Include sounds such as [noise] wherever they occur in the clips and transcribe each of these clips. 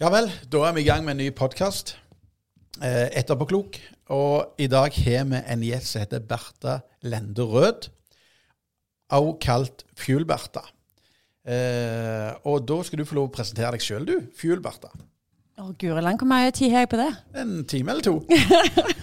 Ja vel, da er vi i gang med en ny podkast. Eh, Etterpåklok. Og i dag har vi en gjest som heter Bertha Lende Rød. Også kalt Fuel-Bertha. Eh, og da skal du få lov å presentere deg sjøl, du. Fuel-Bertha. Å, guri land, hvor mye tid har jeg på det? En time eller to.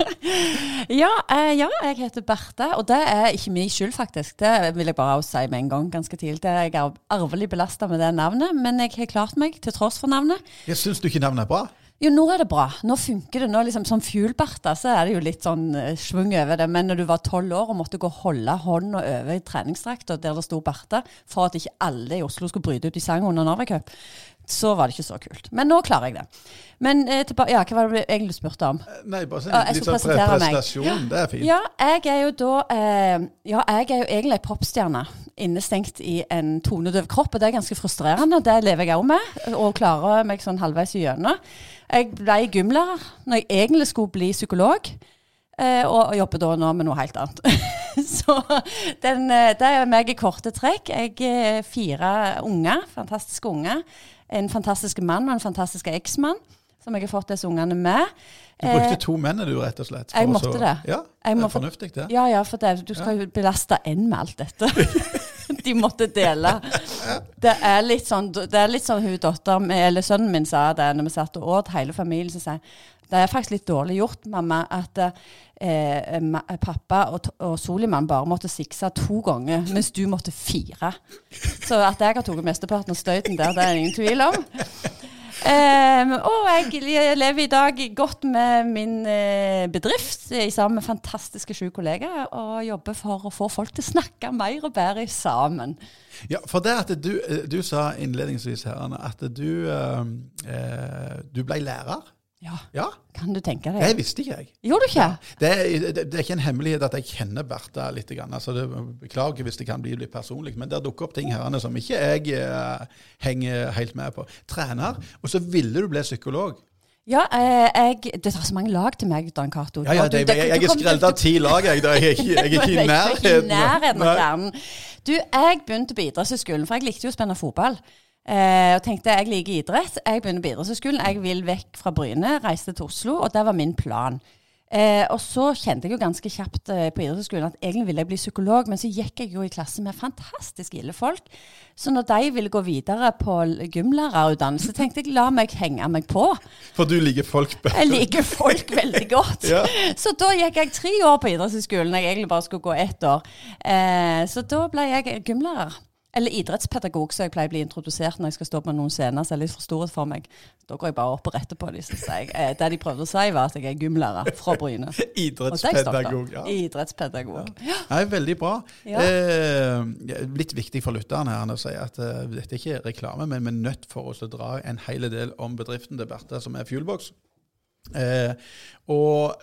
[laughs] Ja, eh, ja, jeg heter Berthe, og det er ikke min skyld, faktisk. Det vil jeg bare si med en gang, ganske tidlig. Det er Jeg er arvelig belasta med det navnet, men jeg har klart meg til tross for navnet. Jeg Syns du ikke navnet er bra? Jo, nå er det bra. Nå funker det. Nå liksom Som Fuel-Bertha så er det jo litt sånn eh, svung over det. Men når du var tolv år og måtte gå og holde hånda over i treningsdrakta der det sto Berthe, for at ikke alle i Oslo skulle bryte ut i sang under Norway Cup, så var det ikke så kult. Men nå klarer jeg det. Men eh, tilba ja, hva var det du egentlig spurte om? Eh, Nei, bare sånn, litt sånn meg. prestasjon. Det er fint. Ja, jeg er jo da eh, Ja, jeg er jo egentlig ei popstjerne innestengt i en tonedøv kropp, og det er ganske frustrerende. Det lever jeg òg med, og klarer meg sånn halvveis igjennom. Jeg ble gymlærer når jeg egentlig skulle bli psykolog. Eh, og jobber da nå med noe helt annet. [laughs] Så den, eh, det er meg i korte trekk. Jeg er fire unger, fantastiske unger. En fantastisk mann og en fantastisk eksmann som jeg har fått disse ungene med. Du brukte to menn, du, rett og slett. jeg måtte så- det. Ja, det er fornuftig, det. Ja, ja, for det, du skal jo belaste én med alt dette. [laughs] De måtte dele. Det er litt sånn, det er litt sånn hun datter, eller sønnen min sa det når vi satt og åt, hele familien, så sier det er faktisk litt dårlig gjort, mamma, at eh, pappa og, og Soliman bare måtte sikse to ganger, mens du måtte fire. Så at jeg har tatt mesteparten av støyten der, det er ingen tvil om. Um, og jeg lever i dag godt med min eh, bedrift i sammen med fantastiske sju kollegaer, og jobber for å få folk til å snakke mer og bedre sammen. Ja, for det at du, eh, du sa innledningsvis her, Anne, at du, eh, eh, du ble lærer. Ja, Ja, kan du tenke deg? visste ikke jeg. Gjorde du ikke? Det er, det, er ikke en hemmelighet at jeg kjenner Bertha litt. Grann. Altså, det, beklager hvis det kan bli litt personlig, men det dukker opp ting her som ikke jeg eh, henger helt med på. Trener, og så ville du bli psykolog. Ja, eh, jeg, det tar så mange lag til meg, Dan Cato. Ja, ja, jeg, jeg er skrelt av ti lag, jeg. Da er jeg, ikke- jeg er [laughs] Jeg er ikke i nærheten. Du, jeg begynte på idrettshøyskolen, for jeg likte jo å spille fotball. Eh, og tenkte jeg liker idrett. Jeg begynner på idrettshøyskolen. Jeg vil vekk fra Bryne, reiste til Oslo, og det var min plan. Eh, og så kjente jeg jo ganske kjapt eh, på idrettshøyskolen at egentlig ville jeg bli psykolog, men så gikk jeg jo i klasse med fantastisk ille folk. Så når de ville gå videre på gymlærerutdannelse, tenkte jeg la meg henge meg på. For du liker folk bedre. Jeg liker folk veldig godt. [laughs] Ja. Så da gikk jeg tre år på idrettshøyskolen. Jeg egentlig bare skulle gå ett år. Eh, så da ble jeg gymlærer. Eller idrettspedagog, så jeg pleier å bli introdusert når jeg skal stå på noen scener som er litt for store for meg. Da går jeg bare opp og retter på dem. syns jeg, eh, det de prøvde å si, var at jeg er gymlærer fra Bryne. [laughs] idrettspedagog, av. Idrettspedagog. Ja. Nei, veldig bra. Ja. Eh, litt viktig for lytteren her å si at uh, dette er ikke reklame, men vi er nødt for oss å dra en hel del om bedriften til Bertha, som er Fuelbox. Eh, og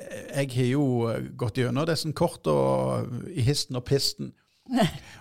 jeg har jo gått gjennom disse kort og i histen og pisten.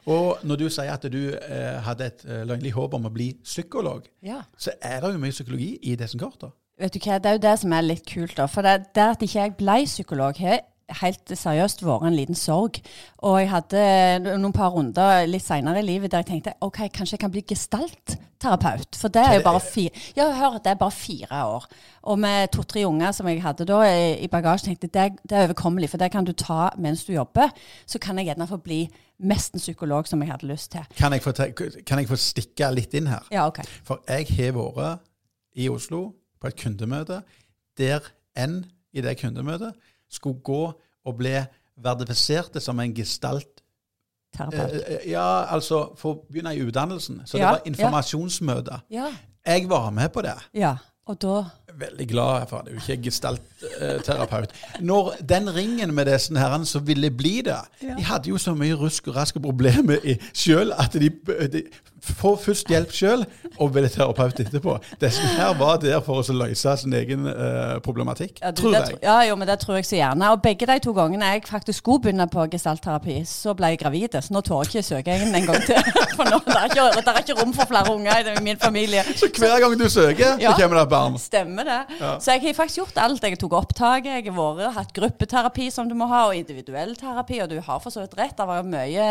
Og når du sier at du eh, hadde et eh, løgnlig håp om å bli psykolog, Ja. så er det jo mye psykologi i disse kortene. Vet du hva, Det er jo det som er litt kult. da, For det, det at ikke jeg ble psykolog, har helt seriøst vært en liten sorg. Og jeg hadde noen par runder litt seinere i livet der jeg tenkte ok, kanskje jeg kan bli gestaltterapeut. For det er jo bare fire Ja, hør, det er bare fire år. Og med to-tre unger som jeg hadde da i i bagasjen, tenkte jeg det, det er overkommelig, for det kan du ta mens du jobber. Så kan jeg gjerne få bli nesten psykolog som jeg hadde lyst til. Kan jeg få, kan jeg få stikke litt inn her? Ja, ok. For jeg har vært i Oslo på et kundemøte der en i det kundemøtet skulle gå og bli verdifisert som en gestalt. Terapeut. Eh, eh, ja, altså for å begynne i utdannelsen. Så det var informasjonsmøte. Ja. Jeg var med på det. ja. Og da Veldig glad for. Jeg er jo ikke gestaltterapeut. Når den ringen med disse herrene som ville bli det De hadde jo så mye rusk og raske problemer sjøl at de, de får først hjelp sjøl og blir terapeut etterpå. Disse her var der for å løse sin egen uh, problematikk, Ja, du, tror jeg. Ja, jo, men det tror jeg så gjerne. Og begge de to gangene jeg faktisk skulle begynne på gestaltterapi, så ble jeg gravid. Så nå tør jeg ikke søke inn en gang til. [laughs] For nå det er ikke, det er ikke rom for flere unger i min familie. Så hver gang du søker, Ja. så kommer det et barn. Stemmer det. Det. Så jeg har faktisk gjort alt. Jeg tok opptak, jeg har vært, hatt gruppeterapi som du må ha, og individuell terapi, og du har for så vidt rett. Det var jo mye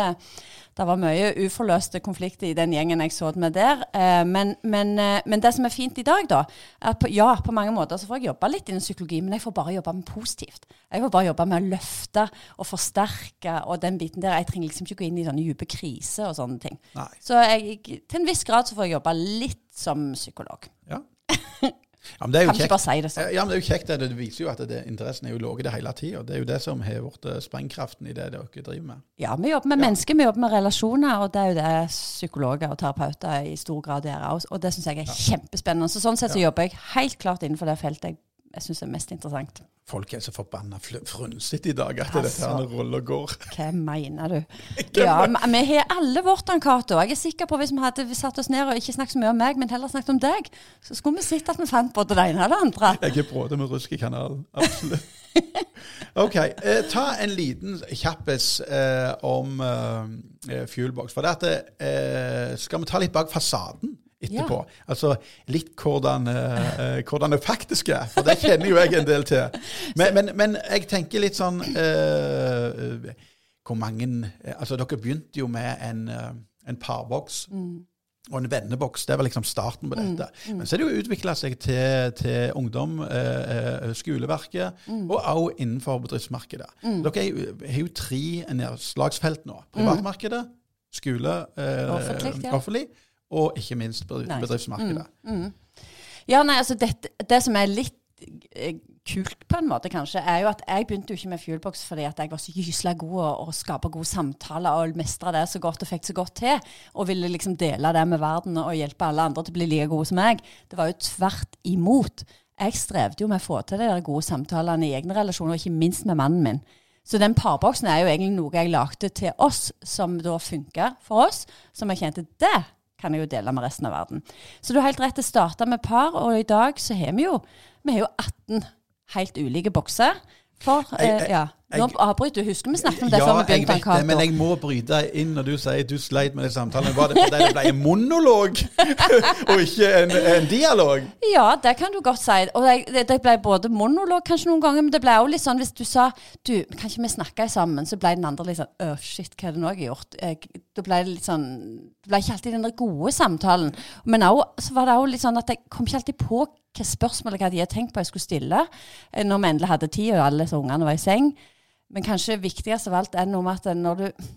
det var mye uforløste konflikter i den gjengen jeg så med der. Eh, men, men, eh, men, det som er fint i dag, da, at på, ja, på mange måter så får jeg jobbe litt innen psykologi, men jeg får bare jobbe med positivt. Jeg får bare jobbe med å løfte og forsterke og den biten der. Jeg trenger liksom ikke gå inn i sånne dype kriser og sånne ting. Nei. Så jeg, til en viss grad så får jeg jobbe litt som psykolog. Ja. [laughs] Ja, men det er jo Kan ikke kjekt. bare si det sånn. Ja, men det er jo kjekt. Det, viser jo at det, interessen er jo det hele tida. Det er jo det som har blitt eh, sprengkraften i det dere driver med. Ja, vi jobber med mennesker, vi jobber med relasjoner, og det er jo det psykologer og terapeuter i stor grad gjør. Og- det syns jeg er kjempespennende. Så sånn sett så jobber jeg helt klart innenfor det feltet jeg, jeg syns er mest interessant. Folk er så forbanna frynsete i dag at dette Altså. her ruller går. [laughs] Hva mener du? [laughs] Ja, men Vi har alle vårt, Ann Cato. Jeg er sikker på Hvis vi hadde satt oss ned og ikke snakket så mye om meg, men heller snakket om deg, så skulle vi sett at vi fant både det ene og det andre. Jeg er bråte med rusk i kanalen. Absolutt. [laughs] OK. Eh, ta en liten kjappis eh, om eh, Fuelbox. For det at, eh, skal vi ta litt bak fasaden etterpå? Altså litt hvordan, eh, hvordan det faktisk er. For det kjenner jo jeg en del til. [laughs] Men, men, men jeg tenker litt sånn uh, Hvor mange Altså, dere begynte jo med en, en parboks. Og en venneboks. Det var liksom starten på dette. Men så er det jo utvikla seg til, til ungdom, eh, eh, skoleverket, og også innenfor bedriftsmarkedet. Dere er har jo tre nedslagsfelt nå. Privatmarkedet, skole, eh, Offentlig, ja. offentlig, og ikke minst bedriftsmarkedet. Mm, bedriftsmarkedet. Ja, nei, altså dette, Det som er litt eh, kult på en måte, kanskje, er jo at jeg begynte jo ikke med Fuelbox fordi at jeg var så gysla god og, å skape gode samtaler og mestre det så godt og fikk så godt til. Og ville liksom dele det med verden og hjelpe alle andre til å bli like gode som meg. Det var jo tvert imot. Jeg strevde jo med å få til de der gode samtalene i egne relasjoner, og ikke minst med mannen min. Så den parboksen er jo egentlig noe jeg lagde til oss, som da funka for oss. Som jeg kjente det kan jeg jo dele med resten av verden. Så du har helt rett, det starta med par, og i dag så har vi jo, vi har jo 18 helt ulike bokser. For, eh, ja. Nå avbryter du. Husker vi snakket om det før vi jeg begynte? vet det, men jeg må bryte inn når du sier du sleit med den samtalen. Var det fordi det ble en monolog, [laughs] og ikke en, en dialog? Ja, det kan du godt si. Og det, det, ble både monolog kanskje noen ganger, men det ble også litt sånn hvis du sa du, kan ikke vi snakke sammen, så ble den andre litt sånn øh, shit, hva er det nå jeg har gjort? Jeg, det ble litt sånn Det ble ikke alltid den der gode samtalen. Men også, så var det òg litt sånn at jeg kom ikke alltid på hva spørsmål jeg hadde tenkt på jeg skulle stille eh, når vi endelig hadde tid og alle ungene var i seng. Men kanskje viktigst av alt er noe med at når du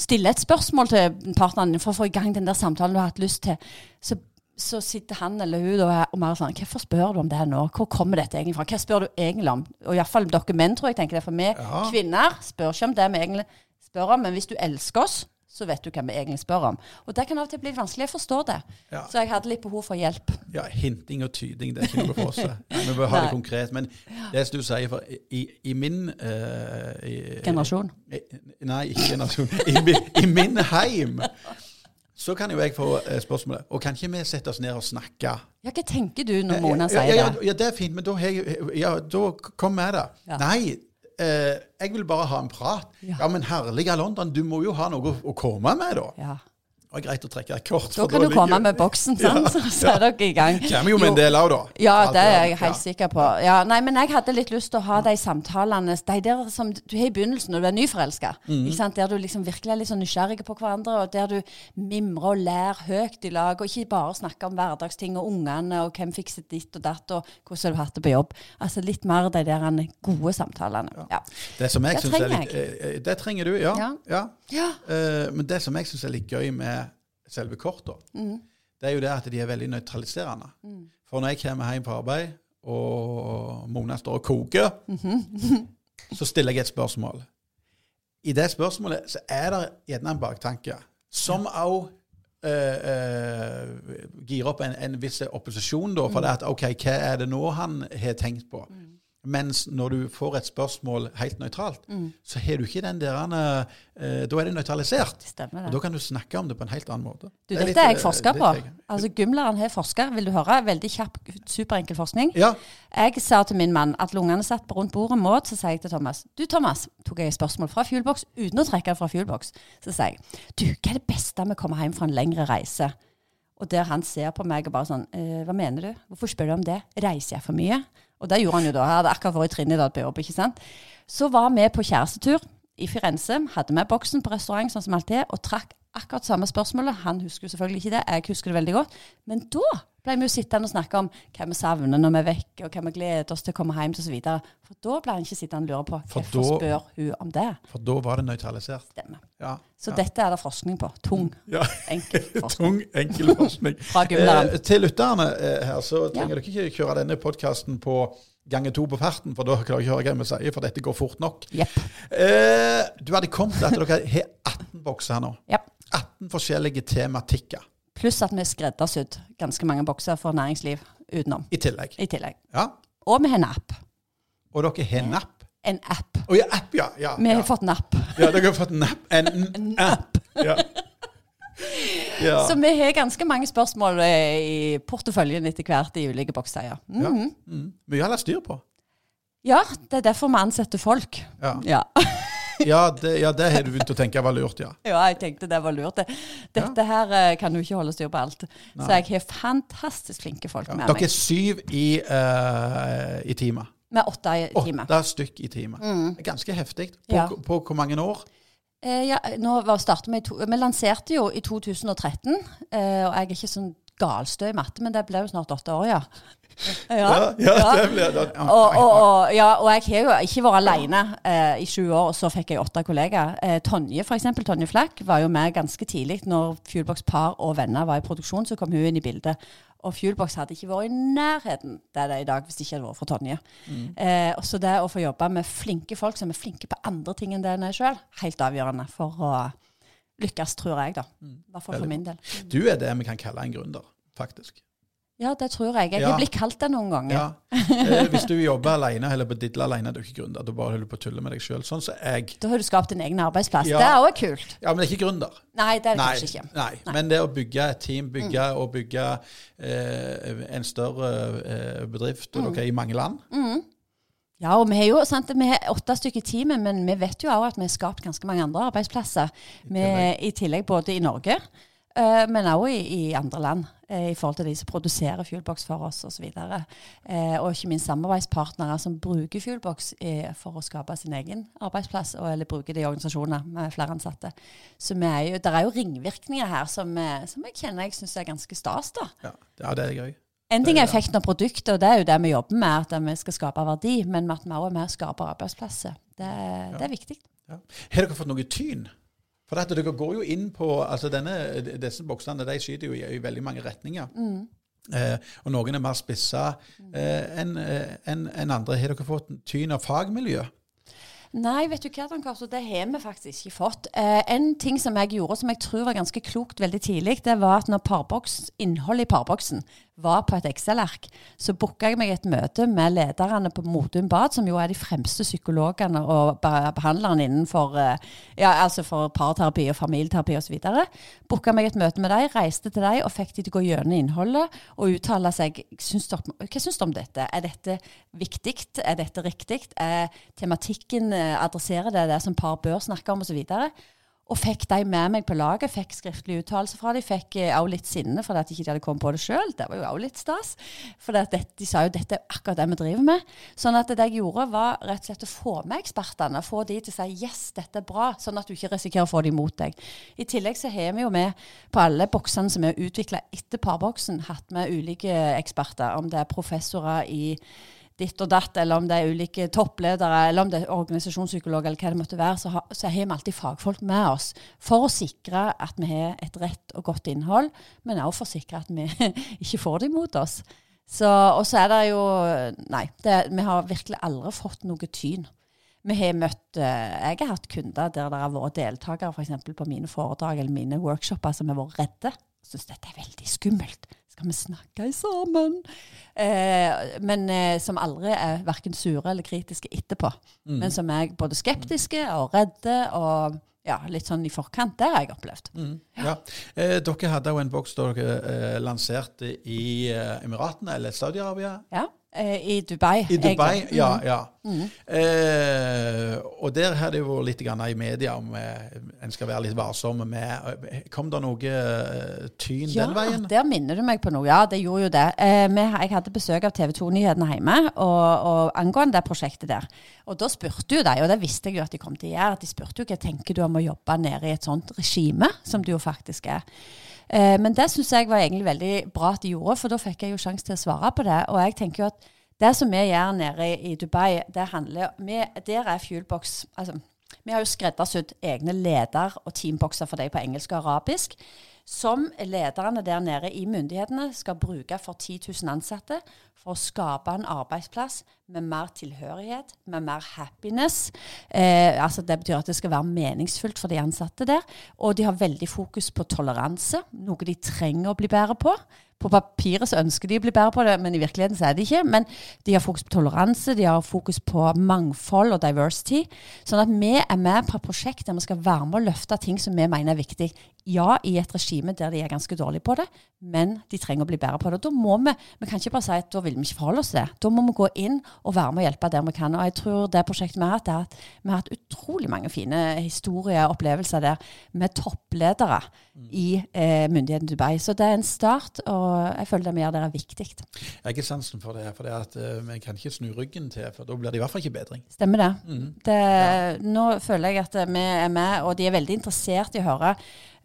stiller et spørsmål til partneren din for å få i gang den der samtalen du har hatt lyst til, så, så sitter han eller hun og, er- mer sånn Hvorfor spør du om det nå? Hvor kommer dette egentlig fra? Hva spør du egentlig om? Og iallfall dere menn, tror jeg tenker det. For vi Ja. kvinner spør ikke om det vi egentlig spør om, men hvis du elsker oss, så vet du hva vi egentlig spør om. Og det kan av og til bli vanskelig. Jeg forstår det. Ja. Så jeg hadde litt behov for hjelp. Ja, hinting og tyding, det er ikke noe for oss. [laughs] Vi bør ha det konkret. Men det som du sier, for i, i min uh, i, Generasjon. I, nei, ikke generasjon. I, I min heim så kan jo jeg få eh, spørsmålet Og kan ikke vi sette oss ned og snakke? Ja, hva tenker du når Mona sier sier ja, ja, det? ja, det er fint, men da, jeg, ja, da kom med det. Nei, eh, jeg vil bare ha en prat. Ja. Ja, men herlige London, du må jo ha noe å komme med, da. Ja. Det var greit å trekke et kort. Da kan du komme med boksen, [laughs] sant? Så, så er dere i gang. Kommer jo med en del av, da. Ja, det er jeg ja. helt sikker på. Ja, nei, men jeg hadde litt lyst til å ha de samtalene de der som du har i begynnelsen når du er nyforelska. Mhm. Der du liksom virkelig er litt sånn nysgjerrig på hverandre, og der du mimrer og ler høyt i lag, og ikke bare snakker om hverdagsting og ungene og hvem fikser ditt og datt, og hvordan har du hatt det på jobb. Altså litt mer de der gode samtalene. Ja. Det som jeg Det synes er litt, det trenger du, ja. Ja. Ja. Ja. Eh, men det som jeg syns er litt gøy med selve korta, Mm. det er jo det at de er veldig nøytraliserende. For når jeg kommer hjem fra arbeid, og Mona står og koker, -hmm. [laughs] så stiller jeg et spørsmål. I det spørsmålet så er det gjerne en baktanke, som òg girer opp en, en viss opposisjon, da, for det at OK, hva er det nå han har tenkt på? Mens når du får et spørsmål helt nøytralt, så har du ikke den der eh, Da er det nøytralisert. Stemmer Og da kan du snakke om det på en helt annen måte. Du, Det er dette jeg forsker forska på. jeg- Altså, Gymlæreren har forska. Vil du høre? Veldig kjapp, superenkel forskning. Ja. Jeg sa til min mann at lungene satt på rundt bordet måt, så sier jeg til Thomas Du, Thomas, tok jeg et spørsmål fra Fuelbox uten å trekke det fra Fuelbox. Så sier jeg Du, hva er det beste med å komme hjem fra en lengre reise? Og der han ser på meg og bare sånn eh, Hva mener du? Hvorfor spør du om det? Reiser jeg for mye? Og det gjorde han jo da. Jeg hadde akkurat vært i Trinidad på jobb. ikke sant? Så var vi på kjærestetur i Firenze. Hadde med boksen på restaurant sånn som alltid, og trakk akkurat samme spørsmålet. Han husker jo selvfølgelig ikke det, jeg husker det veldig godt. Men da ble vi jo sittende og snakke om hva vi savner når vi er vekke, og hva vi gleder oss til å komme hjem til osv. For da ble han ikke sittende og lure på For hvorfor da- spør hun om det. For da var det nøytralisert. Stemmer. Ja. Så ja. dette er det forskning på. Tung, Ja. enkel [laughs] forskning. Tung, enkel forskning. [laughs] Fra. Eh, til lytterne eh, her, så Ja. trenger dere ikke kjøre denne podkasten på ganger to på farten, for da klarer jeg ikke høre hva vi sier, for dette går fort nok. Yep. Eh, du hadde kommet til at dere har 18 bokser her nå. Ja. 18 forskjellige tematikker Pluss at vi har skreddersydd ganske mange bokser for næringsliv utenom. i tillegg. I tillegg. Ja. Og vi har en app. Og dere har napp. En app. Oh, ja, app, ja. ja, Vi ja. har fått napp. ja dere har fått napp. En, en [laughs] app. Ja. ja. Så vi har ganske mange spørsmål eh, i porteføljen etter hvert i ulike bokser. Ja. ja. Mhm. Mm. Mye å holde styr på. ja, det er derfor vi ansetter folk. Ja, Ja. [laughs] ja, det, ja, det har du begynt å tenke var lurt, ja. ja, jeg tenkte det var lurt. det. Dette her eh, kan du ikke holde styr på alt. Så jeg har fantastisk flinke folk med Dere meg. er syv i, uh, i teamet. Med åtte i teamet. Åtte stykk i teamet. Er Ganske heftig. På, Ja. på, hvor mange år? Eh, ja, nå var vi, to, vi lanserte jo i 2013, eh, og jeg er ikke sånn galstø i matte, men det ble jo snart åtte år, ja. Ja, ja, det ble det. Og, og, og, ja, og jeg har jo ikke vært alene eh, i 20 år, og så fikk jeg åtte kollegaer. Eh, Tonje for eksempel, Tonje Flakk var jo med ganske tidlig når Fuelbox Par og venner var i produksjon. Så kom hun inn i bildet. Og Fuelbox hadde ikke vært i nærheten der det er i dag hvis det ikke hadde vært for Tonje. Eh, så det å få jobbe med flinke folk som er flinke på andre ting enn det en er sjøl, helt avgjørende for å lykkes, tror jeg, da. I hvert fall for min del. Du er det vi kan kalle en gründer, faktisk. Ja, det tror jeg. Jeg Ja. blir kalt det noen ganger. Ja. Eh, hvis du jobber alene eller på didle alene, er du ikke gründer. Du bare holder på å tulle med deg sjøl. Sånn som jeg. Da har du skapt din egen arbeidsplass. Ja. Det er òg kult. Ja, men det er ikke gründer. Nei, det er det Nei, kanskje ikke. nei. Men det å bygge et team, bygge og bygge eh, en større eh, bedrift, mm. dere er i mange land Ja, og vi har jo sant, vi har åtte stykker i teamet, men vi vet jo òg at vi har skapt ganske mange andre arbeidsplasser. I tillegg, I tillegg både i Norge, uh, men òg i, i andre land. Uh, I forhold til de som produserer Fuelbox for oss osv. Uh, og ikke minst samarbeidspartnere som bruker Fuelbox for å skape sin egen arbeidsplass, og, eller bruker det i organisasjoner med flere ansatte. Så jo, det er jo ringvirkninger her som, som jeg kjenner jeg syns er ganske stas. da. Ja, ja det er gøy. En ting er effekten av produktet, og det er jo det vi jobber med, at vi skal skape verdi, men at vi også er med å skape arbeidsplasser. Det, det er viktig. Ja. Har dere fått noe tyn? For dette, dere går jo inn på altså denne, Disse boksene de skyter jo i, i veldig mange retninger. Mm. Eh, og noen er mer spissa eh, enn en, enn- enn andre. Har dere fått tyn av fagmiljø? Nei, vet du hva, Dan Karso, det har vi faktisk ikke fått. Eh, en ting som jeg gjorde som jeg tror var ganske klokt veldig tidlig, det var at når innholdet i parboksen var på et Excel-ark, så booka jeg meg et møte med lederne på Modum Bad, som jo er de fremste psykologene og behandlerne innenfor eh, ja, altså for parterapi og familieterapi osv. Booka meg et møte med dem, reiste til dem og fikk de til å gå gjennom innholdet og uttale seg. Syns dere, hva syns du om dette? Er dette viktig? Er dette riktig? Er tematikken eh, adresserer det det som par bør snakke om, osv.? Og fikk de med meg på laget. Fikk skriftlig uttalelse fra dem. Fikk òg litt sinne fordi at ikke hadde kommet på det sjøl. Det var jo òg litt stas. For de sa jo dette er akkurat det vi driver med. Sånn at det jeg gjorde, var rett og slett å få med ekspertene. Få de til å si yes, dette er bra. Sånn at du ikke risikerer å få de mot deg. I tillegg så har vi jo med på alle boksene som er utvikla etter parboksen, hatt med ulike eksperter. Om det er professorer i ditt og datt, eller om det er ulike toppledere, eller om det er organisasjonspsykologer, eller hva det måtte være, så, ha, så har vi alltid fagfolk med oss for å sikre at vi har et rett og godt innhold, men også for å sikre at vi [laughs] ikke får det imot oss. Og så er det jo Nei, det, vi har virkelig aldri fått noe tyn. Vi har møtt eh, Jeg har hatt kunder der det har vært deltakere eksempel på mine foredrag eller mine workshoper som har vært redde. Syns dette er veldig skummelt. Skal vi snakke sammen? Eh, men eh, som aldri er verken sure eller kritiske etterpå. Men som er både skeptiske og redde og ja, litt sånn i forkant. Det har jeg opplevd. Ja. Eh, dere hadde jo en boks dere eh, lanserte i eh, Emiratene, eller Saudi-Arabia. Ja. Eh, I Dubai. I Dubai, egentlig. ja. Mhm. ja. Mm. Eh, og der har det vært litt grann i media om eh, en skal være litt varsom med eh, Kom det noe eh, tyn Ja, den veien? Ja, der minner du meg på noe. Ja, det gjorde jo det. Eh, jeg hadde besøk av TV 2-nyhetene hjemme og, og angående det prosjektet der. Og da spurte jo de, og det visste jeg jo at de kom til å gjøre, at de spurte jo hva tenker du om å jobbe nede i et sånt regime, som du jo faktisk er. Eh, men det syns jeg var egentlig veldig bra at de gjorde, for da fikk jeg jo sjanse til å svare på det. Og jeg tenker jo at det som vi gjør nede i Dubai, det handler vi, Der er Fuelbox altså, Vi har jo skreddersydd egne leder- og teambokser for deg på engelsk og arabisk. Som lederne der nede i myndighetene skal bruke for 10 000 ansatte for å skape en arbeidsplass med mer tilhørighet, med mer happiness. Eh, altså Det betyr at det skal være meningsfullt for de ansatte der. Og de har veldig fokus på toleranse, noe de trenger å bli bedre på. På papiret så ønsker de å bli bedre på det, men i virkeligheten så er de ikke. Men de har fokus på toleranse, de har fokus på mangfold og diversity. Sånn at vi er med på et prosjekt der vi skal være med og løfte ting som vi mener er viktig. Ja, i et regime der de er ganske dårlige på det, men de trenger å bli bedre på det. Da må vi vi kan ikke bare si at da vil vi ikke forholde oss til det. Da må vi gå inn og være med og hjelpe der vi kan. Og jeg tror det prosjektet vi har hatt, er at vi har hatt utrolig mange fine historier og opplevelser der med toppledere i eh, myndigheten Dubai. Så det er en start, og jeg føler det vi gjør der er viktig. Jeg har ikke sansen for det, for det at vi kan ikke snu ryggen til, for da blir det i hvert fall ikke bedring. Stemmer det. Mm. det Nå føler jeg at vi er med, og de er veldig interessert i å høre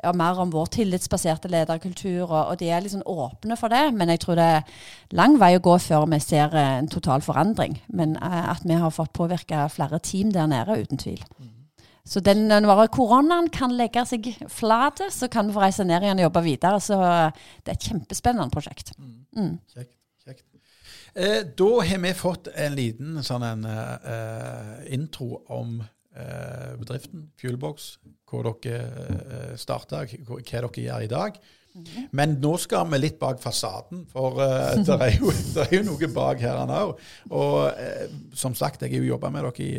ja, mer om vår tillitsbaserte lederkultur, og, og de er sånn åpne for det. Men jeg tror det er lang vei å gå før vi ser eh, en total forandring. Men at vi har fått påvirka flere team der nede, uten tvil. Så den, når koronaen kan legge seg flat, så kan vi få reise ned igjen og jobbe videre. Så det er et kjempespennende prosjekt. Mm. Kjekt. kjekt. Eh, da har vi fått en liten sånn en, eh, intro om eh, bedriften Fuelbox, hvor dere eh, starta, hva dere gjør i dag. Men nå skal vi litt bak fasaden, for uh, det, er jo, [laughs] det er jo noe bak her òg. Og uh, som sagt, jeg har jo jobba med dere i,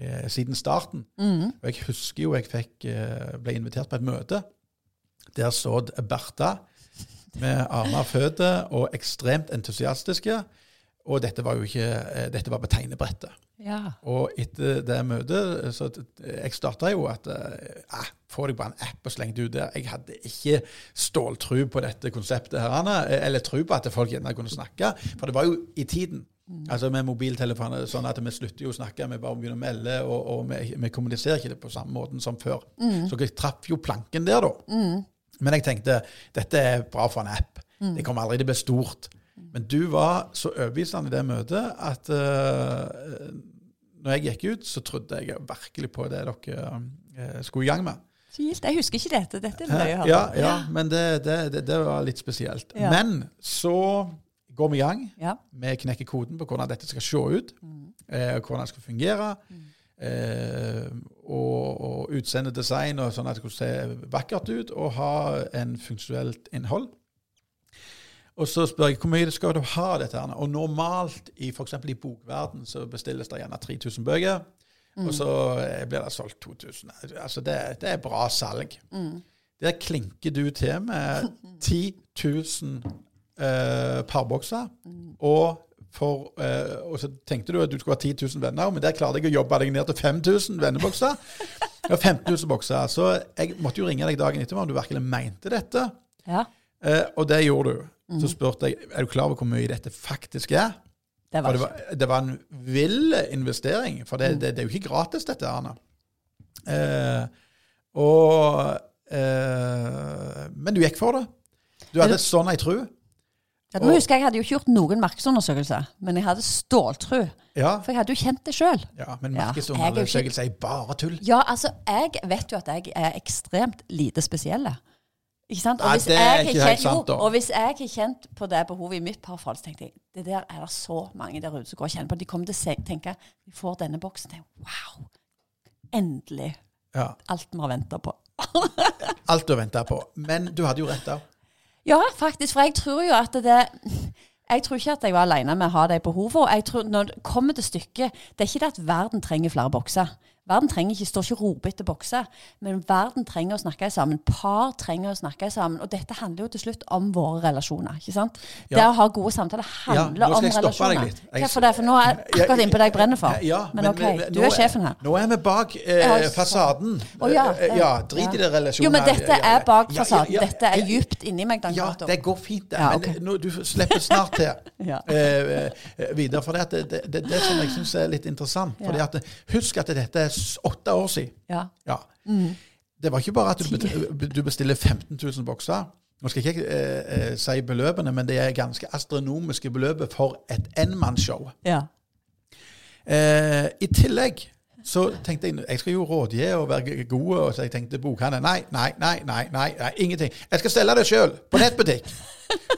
eh, siden starten. Mm. Og jeg husker jo jeg fikk, eh, ble invitert på et møte. Der satt Bertha med armer føtter og ekstremt entusiastiske. Og dette var jo ikke eh, Dette var på tegnebrettet. Ja. Og etter det møtet så Jeg starta jo at eh, Få deg bare en app og sleng det ut der. Jeg hadde ikke ståltru på dette konseptet her, eller tru på at folk gjerne kunne snakke. For det var jo i tiden. Altså Med mobiltelefoner sånn at vi slutter jo å snakke, vi bare begynner å melde, og, og vi, vi kommuniserer ikke det på samme måten som før. Så jeg traff jo planken der, da. Men jeg tenkte dette er bra for en app. Det kommer aldri til å bli stort. Men du var så overbevisende i det møtet at uh, når jeg gikk ut, så trodde jeg virkelig på det dere uh, skulle i gang med. Jeg husker ikke dette. Dette er løye. Ja, ja, men det, det, det, det var litt spesielt. Ja. Men så går vi i gang. Ja. Vi knekker koden på hvordan dette skal se ut, eh, hvordan det skal fungere. Eh, og, og utseende design, og sånn at det skal se vakkert ut og ha en funksjonelt innhold. Og så spør jeg hvor mye skal du ha dette. her? Og normalt, i f.eks. i bokverden, så bestilles det gjerne 3000 bøker. Og så eh, blir det solgt 2000. Altså det, det er bra salg. Der klinker du til med [laughs] 10 000 eh, parbokser. Og, for, eh, og så tenkte du at du skulle ha 10 000 venner, men der klarte jeg å jobbe deg ned til 5000 vennebokser. [laughs] Ja, 15 000 bokser. Så jeg måtte jo ringe deg dagen etterpå om du virkelig mente dette. ja. Eh, og det gjorde du. Så spurte jeg er du klar over hvor mye dette faktisk er. Det var det var, det var en vill investering, for det, det, er jo ikke gratis, dette, Arne. Eh, og eh, Men du gikk for det. Du hadde sånn ei tru. Ja, Nå husker jeg jeg hadde jo ikke gjort noen markedsundersøkelse, men jeg hadde ståltru. Ja, For jeg hadde jo kjent det sjøl. ja men markedsundersøkelser markedsundersøkelse er bare tull. Ja, altså, jeg vet jo at jeg er ekstremt lite spesiell. Ikke sant? Og Nei, hvis jeg ikke kjent- sant, da. Og hvis jeg har kjent på det behovet i mitt parforhold, så tenkte jeg det der er det så mange der ute som går og kjenner på. De kommer til å tenke vi får denne boksen. Tenker, wow! Endelig. Ja, Alt vi har venta på. [laughs] Alt du venta på. Men du hadde jo rett der. Ja, faktisk. For jeg tror jo at det Jeg tror ikke at jeg var alene med å ha de behovene. Jeg tror når det kommer til stykket Det er ikke det at verden trenger flere bokser. Verden trenger ikke, står ikke og roper etter bokser, men verden trenger å snakke sammen. Par trenger å snakke sammen. Og dette handler jo til slutt om våre relasjoner. ikke sant? Ja. Det å ha gode samtaler handler skal om relasjoner. Hvorfor det? For nå er jeg akkurat innpå det jeg brenner for. Ja, men, ok, du er, er sjefen her. Nå er vi bak eh, fasaden. Oh, ja, det- ja, Drit i det relasjonen. Jo, men dette er bak Ja, ja, fasaden. ja, Dette er ja, djupt inni meg, Ja, det går fint, det. Okay. Men nå, du slipper snart til [laughs] Ja. eh, eh, videre. For det, det, det, det som jeg syns er litt interessant. Fordi at, Husk at dette er åtte år siden. Ja. Ja. Det var ikke bare at du bestiller 15 000 bokser. Nå skal jeg ikke eh, eh, si beløpene, men det er ganske astronomiske beløpet for et enmannsshow. ja. Eh, I tillegg så tenkte jeg jeg skal jo rådgi og være god, og så jeg tenkte bokhandel nei, nei, nei, nei, nei, nei, ingenting. Jeg skal selge det sjøl, på nettbutikk.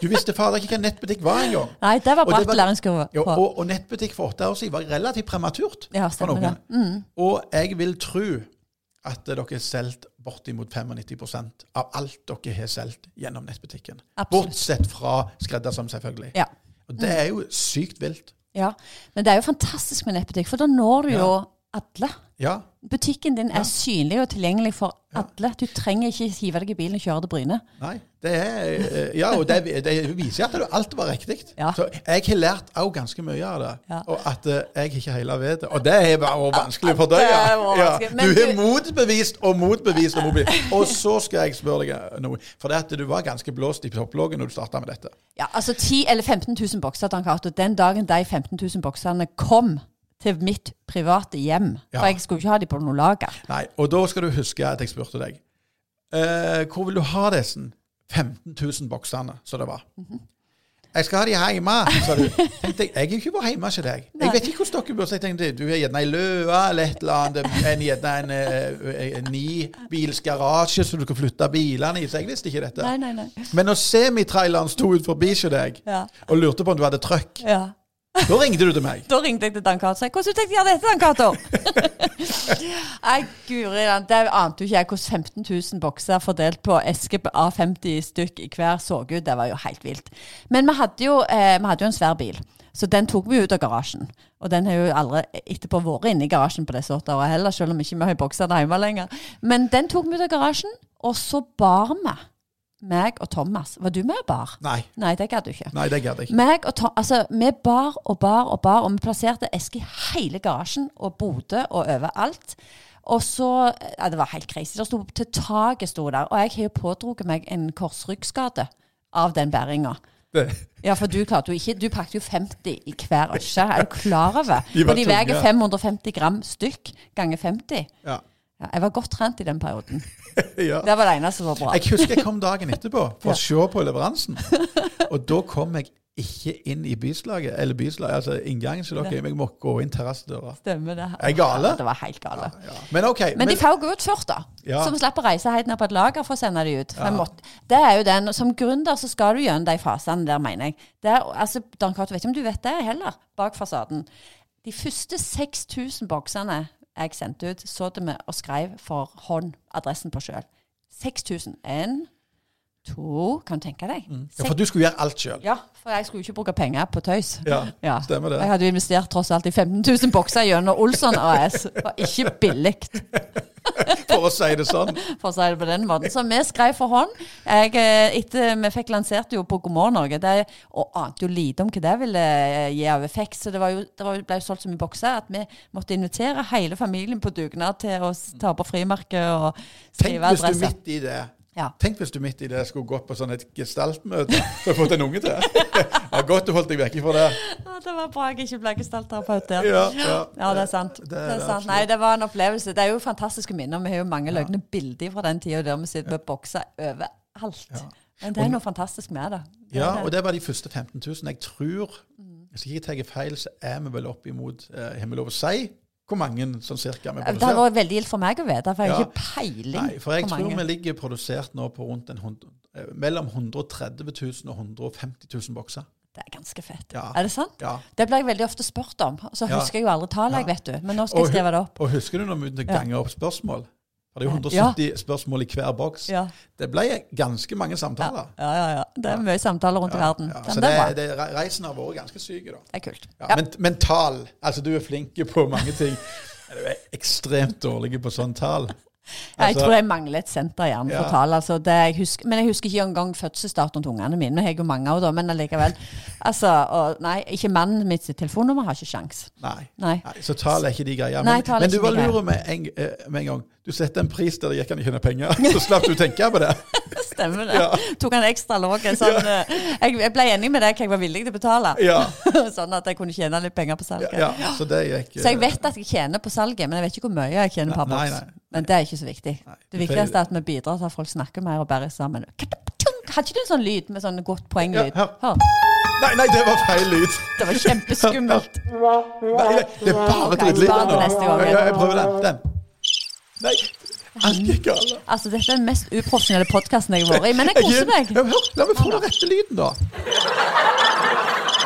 Du visste fader ikke hva nettbutikk var engang. Nei, det var Og det bratt var- læringskurve. Jo, på. og, og nettbutikk for åtte år siden var relativt prematurt Ja, for noen. Mm. Og jeg vil tro at dere har solgt bortimot 95% av alt dere har solgt gjennom nettbutikken. Absolutt. Bortsett fra skreddersøm, selvfølgelig. Ja. Og det er jo sykt vilt. ja. Men det er jo fantastisk med nettbutikk, for da når du Ja. jo alle. Ja. Butikken din Ja. er synlig og tilgjengelig for alle. Du trenger ikke hive deg i bilen og kjøre til Bryne. Nei, det er eh, Ja, og det, det viser at alt var riktig. Ja. Så jeg har lært òg ganske mye av det. Ja. Og at eh, jeg ikke hele vet det. Og det er bare vanskelig å fordøye. Ja. Du har motbevist og motbevist og motbevist. Og så skal jeg spørre deg noe. For det at du var ganske blåst i topploggen når du starta med dette. Ja, altså 10 eller 15 000 bokser, Dan Cato. Den dagen de 15 000 boksene kom til mitt private hjem Ja. For jeg skulle ikke ha de på noe lager. Nei, Og da skal du huske at jeg spurte deg. Eh, hvor vil du ha disse 15 000 boksene som det var? Jeg skal ha de hjemme, sa du. Tenkte jeg, jeg er ikke bare hjemme hos deg. Jeg vet ikke hvordan dere bor. Jeg tenkte, du er gjerne i Løa eller et eller annet. En, gjerne en, en, en nibils garasje som du kan flytte bilene i. Så jeg visste ikke dette. Nei, nei, nei. Men når semitraileren sto ut forbi hos deg Ja. og lurte på om du hadde trøkk, ja. Da ringte du til meg. Da ringte jeg til Dan Cato og sa hvordan du tenkte å gjøre dette, Dan Cato? [laughs] Nei, guri land, det ante jo ikke jeg hvordan 15 000 bokser fordelt på esker på A50 stykk i hver så ut. Det var jo helt vilt. Men vi hadde jo, eh, vi hadde jo en svær bil. Så den tok vi ut av garasjen. Og den har jo aldri etterpå vært inne i garasjen på disse åtte årene heller, selv om ikke vi har bokser der hjemme lenger. Men den tok vi ut av garasjen, og så bar vi. Meg og Thomas. Var du med og bar? Nei, Nei, det gadd du ikke. nei, det gadd jeg ikke. Meg og Tom, altså, vi bar og bar og bar, og vi plasserte esker i hele garasjen og Bodø og overalt. Og så Ja, det var helt crazy. Det sto til taket sto der. Og jeg har jo pådratt meg en korsryggskade av den bæringa. Ja, for du klarte jo ikke Du pakket jo 50 i hver øsje. Er du klar over? De og de veier 550 gram stykk ganger 50. ja. Ja, jeg var godt trent i den perioden. [laughs] ja. Det var det eneste som var bra. Jeg husker jeg kom dagen etterpå [laughs] for Ja. å se på leveransen. Og da kom jeg ikke inn i byslaget, eller byslaget, altså inngangen til dere. Jeg må gå inn terrassedøra. Stemmer det. Er jeg gale? Det var helt gale. Ja. Men OK. Men de får gå ut først, da. Ja. Så vi slipper å reise helt ned på et lager for å sende de ut. Ja. det er jo den, Som gründer så skal du gjennom de fasene der, mener jeg. Det er, altså, Dan Cato, vet ikke om du vet det heller, bak fasaden. De første 6000 boksene jeg sendte ut, så det vi og skrev for hånd adressen på sjøl. 6000. Én, to Kan du tenke deg? Ja, for du skulle gjøre alt sjøl. Ja, for jeg skulle jo ikke bruke penger på tøys. Ja, Ja. stemmer det. Jeg hadde jo investert tross alt i 15 000 bokser gjennom Olsson AS. Det var ikke billig [laughs] [laughs] For å si det sånn. for å si det på den måten. Så vi skrev for hånd. Jeg, eh, etter, vi fikk lansert jo på God morgen Norge, det, og ante jo lite om hva det ville eh, gi av effekt. Så det, var jo, det var, ble jo solgt så mye bokser at vi måtte invitere hele familien på dugnad til å ta på frimerke og Tenk hvis du adresse. midt i det Ja. Tenk hvis du midt i det skulle gått på sånn et gestaltmøte og fått en unge til. [laughs] Ja, godt du holdt deg vekk fra det. Ja, det var bra jeg ikke ble gestaltterapeut der. Ja, ja. Ja, det er sant. Det Det er sant. Nei, det var en opplevelse. Det er jo fantastiske minner. Vi har jo mange løgne bilder fra den tida der vi sitter med bokser overalt. Men det er noe fantastisk med det. Det Ja, det. og det var de første 15 000. Jeg tror, hvis jeg ikke tar feil, så er vi vel opp imot eh, lov å si hvor mange sånn cirka vi Det hadde vært veldig gildt for meg å vite, for jeg har Ja. ikke peiling Nei, for jeg tror mange. vi ligger produsert nå på rundt en hund- eh, mellom 130 000 og 150 000 bokser. Det er ganske fett. Ja. Er det sant? Ja. Det blir jeg veldig ofte spurt om. Så husker jeg jo aldri tallet, Ja. vet du. Men nå skal Og jeg skrive det opp. Og husker du når vi gange opp spørsmål? Er jo Ja. 170 spørsmål i hver boks. Det ble ganske mange samtaler. ja, ja, ja. Det er mye samtaler rundt i verden. Så det er det, reisen har vært ganske syk, da. Det er kult. Men, mental. Altså, du er flink på mange ting. [laughs] Du er ekstremt dårlig på sånn tall. Ja, jeg Altså- tror jeg mangler et senter i hjernen Ja. Altså, jeg husker, men jeg husker ikke engang fødselsdatoen til ungene mine. Jeg har jo mange av dem, men allikevel. Altså, og, nei, ikke mannen mitt sitt telefonnummer har ikke sjans. Nei. Nei. Nei, Så tall er ikke de greia. Men, men du var lur med en, eh, med en gang. Du setter en pris der det gikk an å tjene penger. [laughs] Så slapp du tenke på det. [laughs] Stemmer det. Ja. Tok han ekstra låg. Sånn, eh, jeg, jeg ble enig med deg hva jeg var villig til å betale. Ja. [laughs] sånn at jeg kunne tjene litt penger på salget. ja. Så det gikk Så jeg eh, vet at jeg tjener på salget, men jeg vet ikke hvor mye jeg tjener per boks. Nei. Men det er ikke så viktig. Nei. Det viktigste er at vi bidrar til at folk snakker mer og bærer sammen. Hadde ikke du en sånn lyd med sånn godt poenglyd? Ja, hør. Nei, nei, det var feil lyd. Det var kjempeskummelt. Nei, nei, det er bare Ok, drittlyder bare til neste gang. Ja, jeg prøver den. den. Nei, galt Altså, dette er den mest uprofesjonelle podkasten jeg har vært i, men jeg koser meg. Hør, la meg få den rette lyden, da.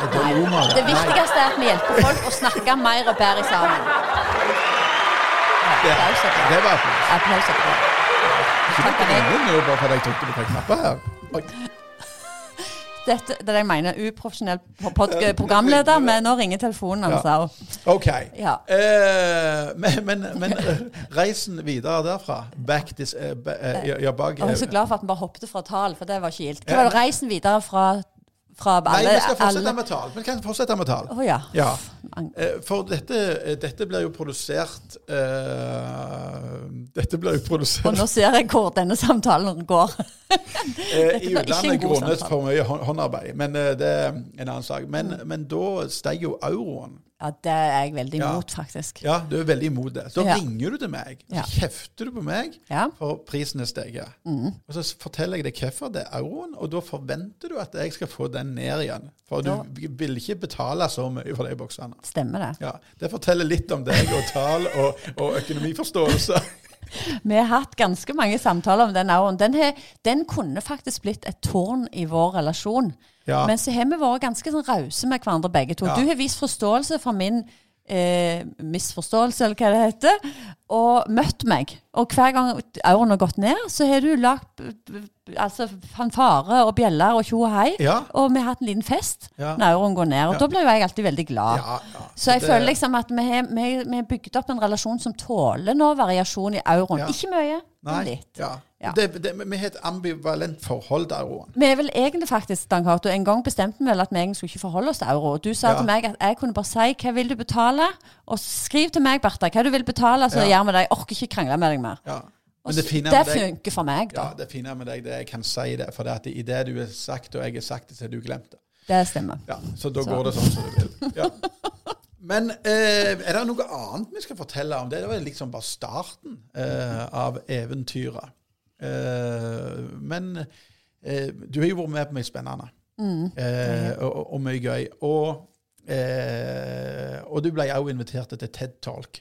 Er Det viktigste er at vi hjelper folk å snakke mer og bedre sammen. Det, det var applaus. Ingen nå, bare fordi jeg trykte på feil knapper her. Oi. [laughs] Dette det det jeg mener. Uprofesjonell programleder, men nå ringer telefonen hans. Ja. også. OK. Ja. Eh, men, men, men eh, reisen videre derfra Back this uh, ba, uh, ja, ja, jeg er så glad for at vi bare hoppet fra tall, for det var ikke gildt. Hva var det reisen videre fra, fra Nei, vi skal fortsette alle- med tall. Vi kan fortsette med tall. Oh, ja. Ja. Eh, For dette, eh, dette blir jo produsert uh, [laughs] Dette blir jo produsert Og nå ser jeg hvor denne samtalen går. [laughs] i utlandet grunnet for mye håndarbeid. Men det er en annen sak. Men, men da steg jo euroen. Ja, det er jeg veldig Ja. imot, faktisk. Ja, du er veldig imot det. Så Ja. ringer du til meg, så Ja. kjefter du på meg Ja. for prisen er steget. Og så forteller jeg deg hvorfor det er euroen, og da forventer du at jeg skal få den ned igjen. For Da- du vil ikke betale så mye for de boksene. Stemmer det. Ja, Det forteller litt om deg og tall og, og økonomiforståelse. [laughs] Vi har hatt ganske mange samtaler om den euroen. Den, den kunne faktisk blitt et tårn i vår relasjon. Ja. Men så har vi vært ganske sånn rause med hverandre begge to. Ja. Du har vist forståelse for min eh, misforståelse, eller hva det heter, og møtt meg. Og hver gang auren har gått ned, så har du lagt altså, fanfare og bjeller og tjo og hei. Ja. Og vi har hatt en liten fest når auren går ned. Og da blir jo jeg alltid veldig glad. Så jeg Det- føler liksom at vi har, vi, har bygd opp en relasjon som tåler nå variasjon i euroen. Ikke mye, men litt. ja. Ja. Det, det, vi har et ambivalent forhold til euroen. Vi er vel egentlig faktisk, Dan Cato, en gang bestemte vi vel at vi egentlig skulle ikke forholde oss til euro. Du sa Ja. til meg at jeg kunne bare si hva vil du betale, og skriv til meg, Bertha, hva du vil betale, så Ja. gjør vi det. Jeg orker ikke krangle med deg mer. Ja. Men det det funker for meg, da. ja, det fine med deg, det jeg kan si det. For det at i det du har sagt, og jeg har sagt det, så har du glemt det. Det stemmer. Ja, Så da Så. går det sånn som du vil. Ja. Men eh, er det noe annet vi skal fortelle om? Det Det var liksom bare starten eh, av eventyret. Eh, men eh, du har jo vært med på mye spennende. mm. og, og- og mye gøy. Og, eh, og du ble også invitert til TED Talk.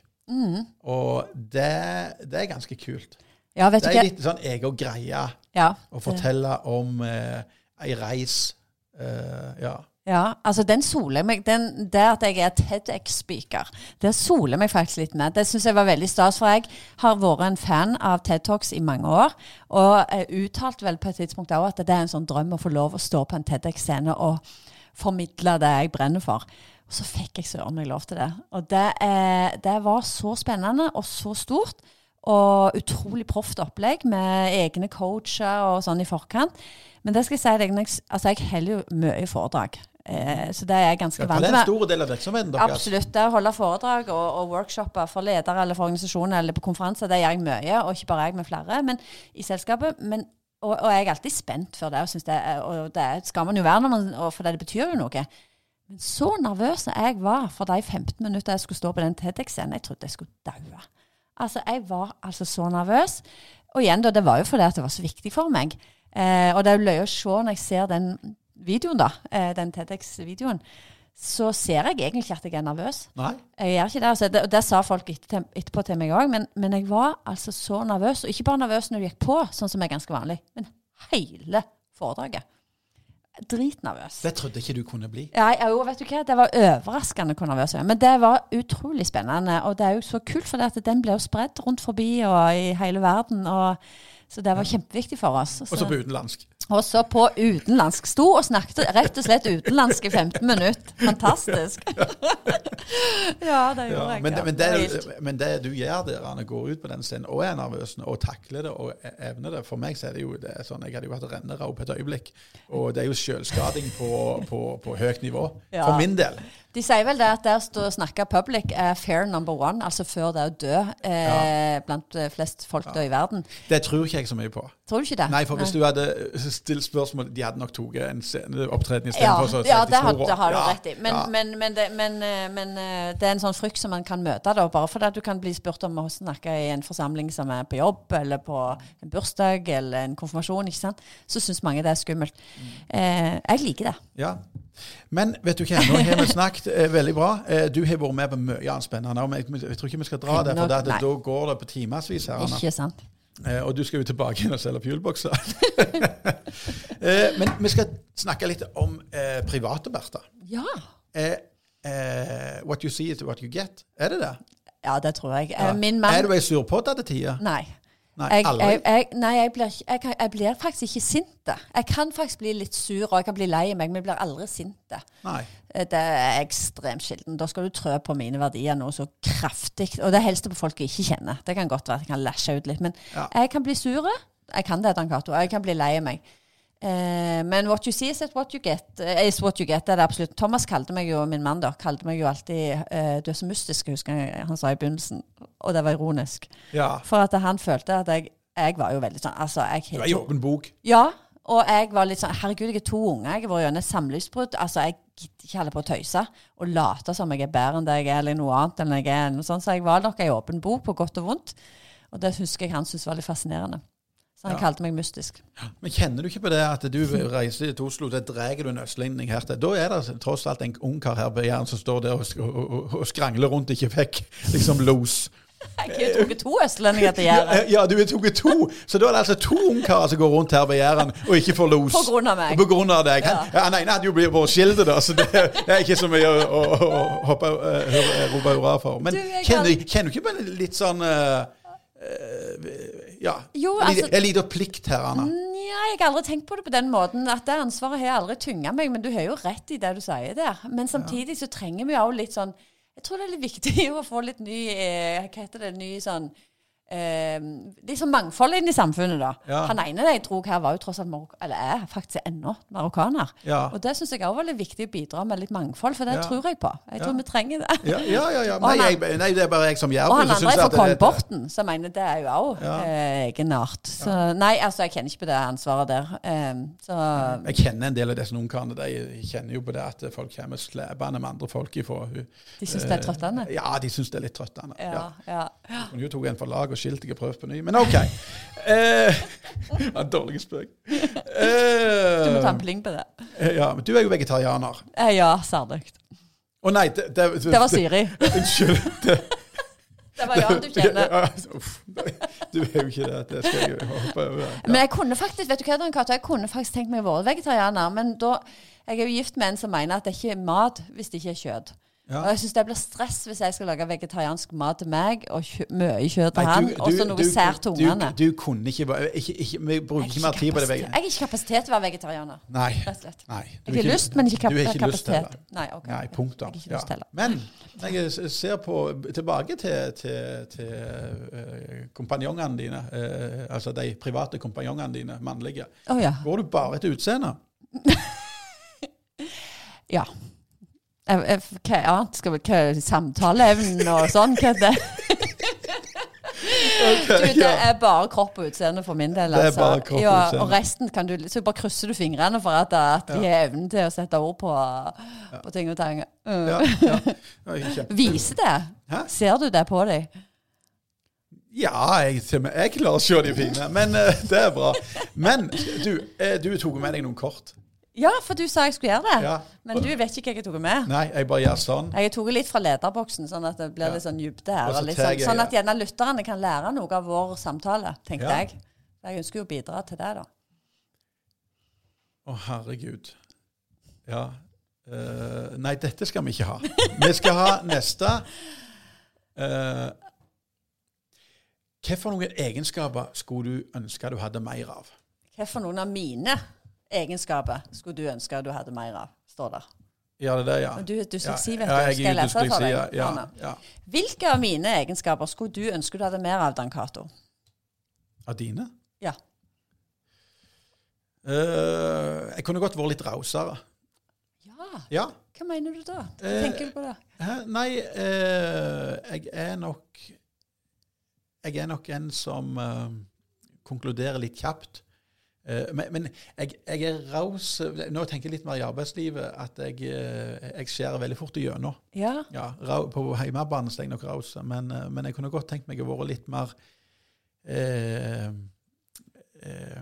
Og det, det er ganske kult. Ja, vet Det er ikke. litt sånn egen greie Ja, å fortelle om eh, ei reis. Eh, ja. Ja, altså den soler meg den, Det at jeg er TEDX-speaker, det soler meg faktisk litt med. Det syns jeg var veldig stas, for jeg har vært en fan av TED Talks i mange år. Og jeg uttalte vel på et tidspunkt òg at det er en sånn drøm å få lov å stå på en TEDX-scene og formidle det jeg brenner for. Og så fikk jeg søren meg lov til det. Og det, eh, det var så spennende og så stort. Og utrolig proft opplegg med egne coacher og sånn i forkant. Men det skal jeg si deg, altså jeg holder jo mye foredrag. Eh, så det er jeg ganske vant med. det er en stor del av virksomheten deres. Absolutt. Det å holde foredrag og, og workshoper for ledere eller for organisasjoner eller på konferanser, det gjør jeg mye, og ikke bare jeg med flere men i selskapet. Men, og, og jeg er alltid spent for det, og, det, og det skal man jo være, man, for det, det betyr jo noe. Men så nervøs jeg var for de 15 minutter jeg skulle stå på den TEDX-scenen. Jeg trodde jeg skulle daue. Altså, jeg var altså så nervøs. Og igjen, da, det var jo fordi at det var så viktig for meg. Eh, og det er jo løye å se når jeg ser den videoen, da, eh, den TEDX-videoen, så ser jeg egentlig ikke at jeg er nervøs. Nei? Jeg gjør ikke det. Altså, det og det sa folk etter, etterpå til meg òg, men, men jeg var altså så nervøs. Og ikke bare nervøs når du gikk på, sånn som er ganske vanlig, men hele foredraget. Dritnervøs. Det trodde ikke du kunne bli. Ja, jo, vet du hva? Det var overraskende hvor nervøs jeg var. Men det var utrolig spennende. Og det er jo så kult, for det at den ble jo spredd rundt forbi og i hele verden. Og, så det var kjempeviktig for oss. Og så på utenlandsk. Og så på utenlandsk. Sto og snakket rett og slett utenlandsk i 15 minutter. Fantastisk. [laughs] ja, det gjorde Ja, jeg. men, ja. men, Det men det du gjør der, Anne, går ut på den scenen og er nervøs og takler det og e- evner det For meg så er det jo det er sånn Jeg hadde jo hatt rennerau på et øyeblikk. Og det er jo selvskading på, på, på høyt nivå. Ja. For min del. De sier vel det at det å snakke public er fair number one, altså før det å dø eh, blant eh, flest folk dør i verden. Det tror ikke jeg så mye på. Tror du ikke det? Nei, for hvis du hadde stilt spørsmål De hadde nok tatt en sceneopptreden istedenfor Ja, ja, det har, det har du rett i. Men, ja. men, men, det, men, eh, men eh, det er en sånn frykt som man kan møte, da, bare fordi du kan bli spurt om å snakke i en forsamling som er på jobb, eller på en bursdag eller en konfirmasjon. ikke sant? Så syns mange det er skummelt. Mm. Eh, jeg liker det. Ja. Men vet du hva, nå har vi snakket eh, veldig bra. Eh, du har vært med på mye annet spennende. Men jeg, jeg tror ikke vi skal dra det, for da går det på timevis her. Ikke sant? Eh, og du skal jo tilbake igjen og selge fuelbokser. [laughs] eh, men vi skal snakke litt om eh, private, Bertha. Ja. Eh, eh, what you see is what you get. Er det det? Ja, det tror jeg. Ja. Min mann... Er du ei surpott til tider? Nei. Nei, Jeg, aldri. jeg, jeg, nei, jeg blir, jeg, kan- jeg blir faktisk ikke sint. Jeg kan faktisk bli litt sur, og jeg kan bli lei meg, men jeg blir aldri sint. Eh, Det er ekstremt sjelden. Da skal du trø på mine verdier noe så kraftig. Og det helst på folk jeg ikke kjenner. Det kan godt være at jeg kan lashe ut litt. Men Ja. jeg kan bli sur. Jeg kan det, Dan Cato. Jeg kan bli lei meg. Eh, men what you see is what you get. eh, is what you get, det er det absolutt. Thomas kalte meg jo, min mann da, kalte meg jo alltid eh, Du er så mystisk, husker jeg han sa i begynnelsen. Og det var ironisk. Ja. For at han følte at jeg Jeg var jo veldig sånn altså, jeg, Du er i åpen bok. Ja. Og jeg var litt sånn Herregud, jeg er to unger. Jeg har vært gjennom samlivsbrudd. Altså, jeg gidder ikke holde på å tøyse og late som jeg er bedre enn det jeg er, eller noe annet enn jeg er. Sånt. Så jeg var nok ei åpen bok, på godt og vondt. Og det husker jeg han syntes var litt fascinerende. Så han Ja. kalte meg mystisk. Men kjenner du ikke på det at du reiser til Oslo, så drar du en østlending her til? Da er det tross alt en ungkar her på Jæren som står der og, og, og, skrangler rundt, ikke fikk liksom los. Jeg har tatt to østlendinger til Jæren. Ja, du har tatt to, så da er det altså to ungkarer som går rundt her på Jæren og ikke får los. På grunn av meg. På grunn av deg. Han, ja. Han ene hadde jo blitt vår skilt, da, så det er ikke så mye å, å, å, hoppe, eh, rope hurra for. Men Du, kjenner, kan- kjenner du ikke på litt sånn eh, Ja, Jo, altså- en liten plikt her, Anna. Nja, jeg har aldri tenkt på det på den måten. At det ansvaret har aldri tynga meg. Men du har jo rett i det du sier der. Men samtidig så trenger vi jo litt sånn Jeg tror det er litt viktig [laughs] å få litt ny eh, Hva heter det? Ny sånn eh, liksom sånn mangfold inn i samfunnet, da. Ja. Han ene jeg dro her, var jo tross alt marok eller er faktisk ennå marokkaner. Ja. Og det syns jeg òg var litt viktig å bidra med litt mangfold, for det Ja. tror jeg på. Jeg tror vi trenger det. Ja, ja, ja. ja. [laughs] Nei, jeg, nei, det er bare jeg som gjør Og han andre er fra Kolborten, som mener det er jo òg eh, egenart. Så nei, altså, jeg kjenner ikke på det ansvaret der. Eh, så Jeg kjenner en del av disse ungkarene. De kjenner jo på det at folk kommer slæpende med andre folk ifra de syns det er trøttende. Ja, de syns det er litt trøttende. Ja, ja. Hun jo tok en for og skilt jeg har prøvd på ny, men OK. Eh, [laughs] dårlig spøk. Eh, Du må ta en pling på det. ja, men du er jo vegetarianer. Eh, ja, særlig. Å nei, det, det, Det var Siri. [laughs] Unnskyld. Det, Det var Jan du [laughs] kjenner. Du er jo ikke det. Det skal jeg jo hoppe over. Men jeg kunne faktisk vet du hva, Cato, jeg kunne faktisk tenkt meg å være vegetarianer. Men da, jeg er jo gift med en som mener at det ikke er mat hvis det ikke er kjøtt. Ja. Og jeg syns det blir stress hvis jeg skal lage vegetariansk mat til meg, og kjø mye kjøtt til han, og så noe sært til ungene. Du, du kunne ikke, ikke, ikke Vi bruker ikke mer tid på det. jeg har ikke kapasitet til å være vegetarianer. Nei. Nei du Jeg har lyst, men ikke kap ikke kapasitet. Nei, okay. Nei, punktum. Ja. Men jeg ser på, tilbake til, til, til eh, kompanjongene dine, eh, altså de private kompanjongene dine, mannlige. Oh, ja. Går du bare etter utseende? [laughs] Ja. Jeg- jeg- Hva annet skal vi hva, Samtaleevnen og sånn? Hva det? [laughs] Du, det er bare kropp og utseende for min del. Det er Altså. bare kropp og ja, og resten kan du Så bare krysser du fingrene for at, at de har evnen til å sette ord på, på ting og tang. Mm. Ja, ja. Viser det? Hæ? Ser du det på dem? Ja, jeg, jeg klarer å se de fine, men uh, det er bra. Men du, uh, du tok med deg noen kort. Ja, for du sa jeg skulle gjøre det. Ja. Men du vet ikke hva jeg tok med. Nei, jeg bare gjør sånn. Jeg tok litt fra lederboksen, sånn at det blir litt sånn dybde her. Så sånn, jeg- sånn at gjerne lytterne kan lære noe av vår samtale, tenkte Ja. jeg. Jeg ønsker jo å bidra til det, da. Å, herregud. Ja. Uh, nei, dette skal vi ikke ha. Vi skal ha neste. Uh, for noen egenskaper skulle du ønske du hadde mer av? for noen av mine egenskaper skulle du ønske du hadde mer av? Står der. Ja, det er det, ja? Du er dysleksi, vet ja, du. jeg Skal jeg lese det for deg? ja, ja. Hvilke av mine egenskaper skulle du ønske du hadde mer av, Dan Cato? Av dine? Ja. Uh, jeg kunne godt vært litt rausere. Ja, Ja. hva mener du da? Hva uh, tenker du på? Hæ? Nei, uh, jeg er nok Jeg er nok en som konkluderer litt kjapt. Eh, men men jeg, jeg er raus Nå tenker jeg litt mer i arbeidslivet at jeg, eh, jeg skjærer veldig fort igjennom. Ja, Ja, på hjemmebane er jeg nok raus, men, eh, men jeg kunne godt tenkt meg å være litt mer eh, eh,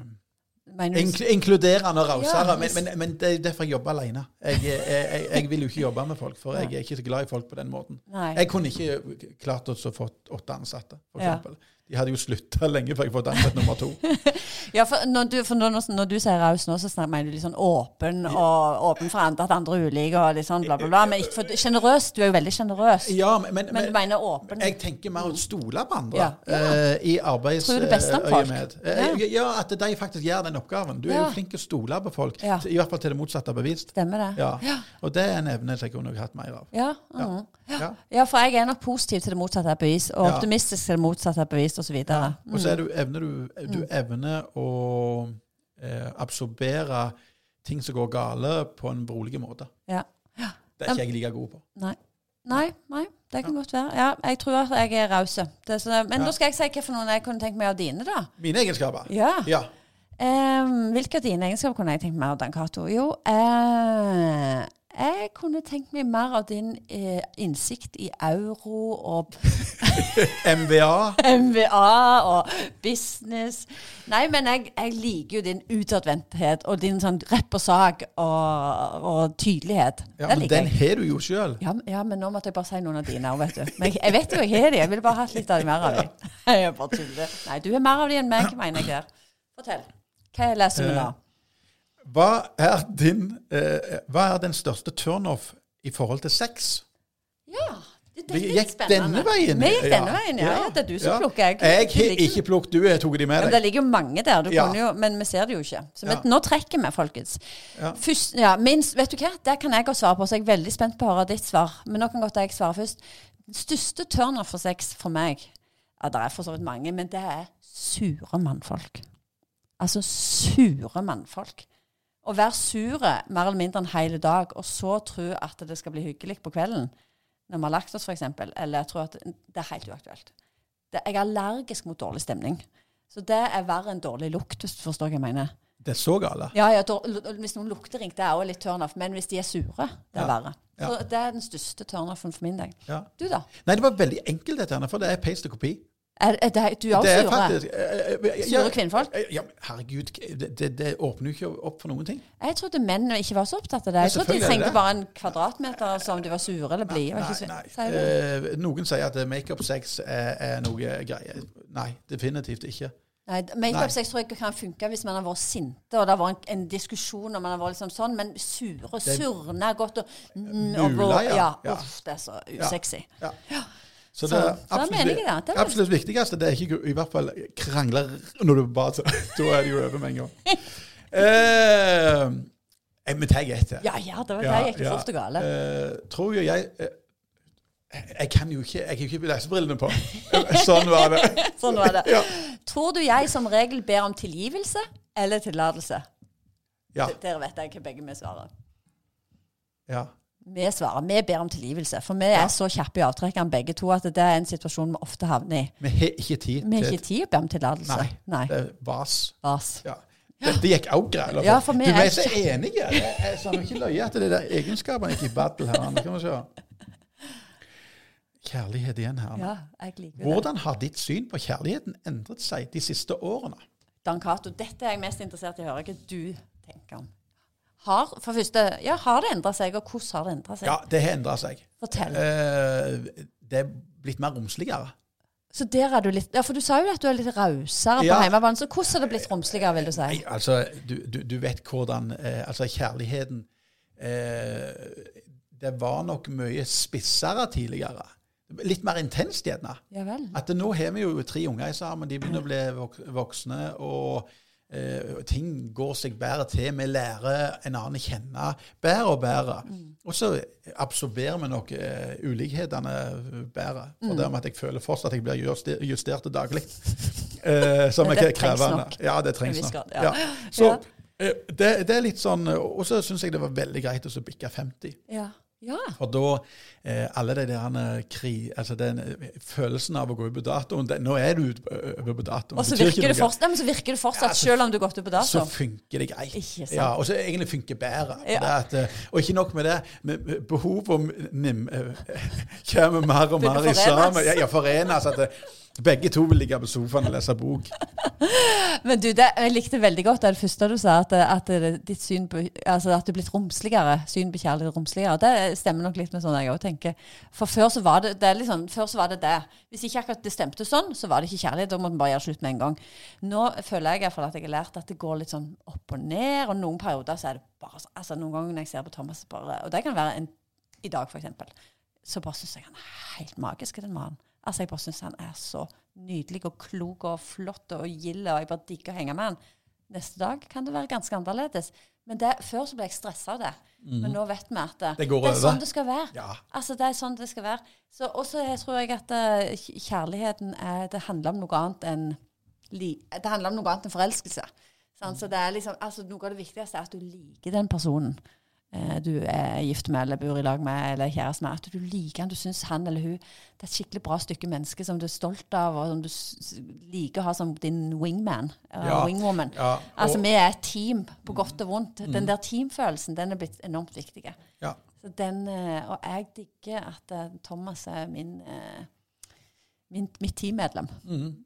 Inkl inkluderende og rausere. Ja, men, men, men det er derfor jeg jobber alene. Jeg, jeg, jeg, vil jo ikke jobbe med folk, for jeg er ikke så glad i folk på den måten. Nei. Jeg kunne ikke klart å få åtte ansatte, for Ja. De hadde jo slutta lenge før jeg fått ansatt nummer to. [laughs] Ja, for når du, for når, når du sier raus nå, så snakker, mener du litt sånn åpen og åpen for andre, at andre er ulike og litt sånn bla, bla, bla. Men ikke for sjenerøs. Du er jo veldig sjenerøs. Ja, men, men, Men du mener åpen. jeg tenker mer å stole på andre Ja. uh, i Tror det beste om folk. arbeidsøyemed. Eh, ja, at de faktisk gjør den oppgaven. Du er Ja. jo flink til å stole på folk, Ja. i hvert fall til det motsatte er bevist. Stemmer det? Ja. Og det er en evne som jeg kunne hatt mer av. Ja, mhm. Ja. ja, for jeg er nok positiv til det motsatte av bevis, og Ja. optimistisk til det motsatte av bevis, osv. Ja. Og så er du, Mm. evner du, du evner å eh, absorbere ting som går gale, på en berolig måte. Ja. Det er ikke jeg like god på. Nei. Nei, nei, det kan godt være. Ja, jeg tror at jeg er sånn- Men Ja. da skal jeg si hva for noen jeg kunne tenkt meg av dine, da. Mine egenskaper? Ja. Ja. Um, hvilke av dine egenskaper kunne jeg tenkt meg av, Dan Cato? Jo, eh, jeg kunne tenkt meg mer av din eh, innsikt i euro og [laughs] MVA. MVA og business. Nei, men jeg, jeg liker jo din utadvendthet og din sånn rett på sak og, og tydelighet. Ja, men den jeg. har du jo sjøl. Ja, men- ja, men nå måtte jeg bare si noen av dine òg, vet du. Men jeg, jeg vet jo jeg har de. Jeg ville bare hatt litt av de mer av de. [laughs] Jeg bare tuller. Nei, du har mer av de enn meg, mener jeg der. Fortell. Hva leser vi nå? Hva er din eh, Hva er den største turnoff i forhold til sex? Ja, det, Vi er litt gikk spennende. denne veien. Vi gikk denne veien, ja. ja. Det er du som Ja. plukker. Jeg, Jeg har ikke plukket, du har tatt de med deg. men det ligger jo mange der, Ja. jo, men vi ser det jo ikke. Så vi, Ja. nå trekker vi, folkens. Ja. Først, ja, minst, vet du hva? det kan jeg også svare på, så jeg er veldig spent på å høre ditt svar. Men nå kan godt jeg svare først. Største turnoff for sex for meg, ja, det er for så vidt mange, men det er sure mannfolk. Altså sure mannfolk. Å være sure mer eller mindre en hel dag, og så tro at det skal bli hyggelig på kvelden, når vi har lagt oss f.eks., eller tror at det er helt uaktuelt. Det, jeg er allergisk mot dårlig stemning. Så det er verre enn dårlig lukt, hvis du forstår hva jeg mener. Det er så gale. Ja, ja, Hvis noen lukter ring, det er også litt turnoff, men hvis de er sure, det er Ja. verre. Så det er den største turnoffen for min del. Ja. Du, da? Nei, det var veldig enkelt, dette, her, for det er paste og kopi. Er, er det, du er Det også sure? faktisk eh, eh, ja, Sure kvinnfolk? eh, Ja, herregud, det, det, det åpner jo ikke opp for noen ting. Jeg trodde menn ikke var så opptatt av det. Jeg trodde de trengte bare en kvadratmeter som om de var sure eller blide. Nei, nei. Eh, noen sier at makeup-sex er, er noe greier. Nei, definitivt ikke. Makeup-sex tror jeg kan funke hvis man har vært sinte, og det har vært en, en diskusjon og man har vært liksom sånn, men sure, surne, godt og, mm, Mula, og ja. ja. Ja. Uff, det er så usexy. Ja. Så Så- det er absolutt, det. Det absolutt viktigste det er ikke i hvert fall krangle når du bare så, [laughs] Da er det jo over med en gang. Eh, eh, tar jeg etter. Ja, ja, det var det gikk ja. fort og gale. Eh, tror jo jeg eh, Jeg kan jo ikke Jeg har jo ikke lesebrillene på. [laughs] Sånn var det. [laughs] Sånn var det. Ja. Tror du jeg som regel ber om tilgivelse eller tillatelse? Ja. Dere vet jeg hva begge vi svarer. ja. Vi svarer, vi ber om tilgivelse. For vi er så kjappe i avtrekkene begge to at det er en situasjon vi ofte havner i. Vi har ikke tid Vi har ikke tid å be om tillatelse. Nei. Nei. Det er vas. Vas. Ja. Dette gikk også greit. Ja, for du, vi er så så enige. Er sånn ikke løye at det der egenskapene gikk i battle her. Kan vi se. Kjærlighet igjen her. Ja, jeg liker det. Hvordan har ditt syn på kjærligheten endret seg de siste årene? Dan Cato, dette er jeg mest interessert i å høre hva du tenker om. Har, for første, ja, har det endra seg, og hvordan har det endra seg? Ja, det har endra seg. Fortell. Eh, det er blitt mer romsligere. Så der er du litt Ja, for du sa jo at du er litt rausere på Ja. hjemmebane. Så hvordan har det blitt romsligere, vil du si? Nei, altså, du, du, du vet hvordan eh, Altså, kjærligheten eh, Det var nok mye spissere tidligere. Litt mer intenst, gjerne. Ja vel. At nå har vi jo tre unger sammen, de begynner å bli vok voksne. Og eh, ting går seg bedre til. Vi lærer en annen å kjenne bedre og bedre. Og så absorberer vi nok eh, ulikhetene bedre. For det med at jeg føler fortsatt at jeg blir justert, justert daglig. [laughs] Eh, som er det trengs krevende. nok. Ja, det trengs nok. ja. Ja. [gasps] Så eh, det, det er litt sånn Og så syns jeg det var veldig greit å bikke 50. Ja. ja. For da Alle de der eh, kri, altså den eh, følelsen av å gå ut på datoen det, Nå er du ute på, datoen. Og så virker, det fortsatt, nei, så virker det fortsatt, Ja, så- selv om du har gått ut på Så funker det greit. Ikke sant? Ja, og så egentlig funker bedre. Ja. at, eh, og ikke nok med det, behovet eh, [laughs] kommer mer og mer i sammen. ja, forenes. At det, begge to vil ligge på sofaen og lese bok. [laughs] Men du, det, jeg likte veldig godt det første du sa, at, at ditt syn på Altså at du er blitt romsligere. Syn på kjærlighet romsligere. Det stemmer nok litt med sånn jeg òg tenker. For før så var det, det liksom, før så var det det. Hvis ikke akkurat det stemte sånn, så var det ikke kjærlighet. Da måtte man bare gjøre slutt med en gang. Nå føler jeg i hvert fall at jeg har lært at det går litt sånn opp og ned, og noen perioder så er det bare sånn Altså noen ganger når jeg ser på Thomas bare Og det kan være en i dag, eksempel. Så bare syns jeg han er helt magisk, den mannen. Altså, jeg bare syns han er så nydelig og klok og flott og gild, og jeg bare digger å henge med han. Neste dag kan det være ganske annerledes. Men det, før så ble jeg stressa av det. Men nå vet vi at det, Mhm. Det går er sånn det skal være. Ja. Altså, det er sånn det skal være. Så også jeg tror jeg at eh, kjærligheten er, det handler om noe annet enn Det handler om noe annet enn forelskelse. Sant? Så det er liksom, altså, noe av det viktigste er at du liker den personen du er gift med eller bor i lag med eller er kjæreste med. At du liker han, du syns han eller hun det er et skikkelig bra stykke menneske som du er stolt av, og som du liker å ha som din wingman. eller Ja. Wingwoman. Ja, og- Altså, vi er et team, på godt og vondt. Den der teamfølelsen, den er blitt enormt viktig. Ja. Så den, eh, og jeg digger at eh, Thomas er min, eh, min mitt teammedlem.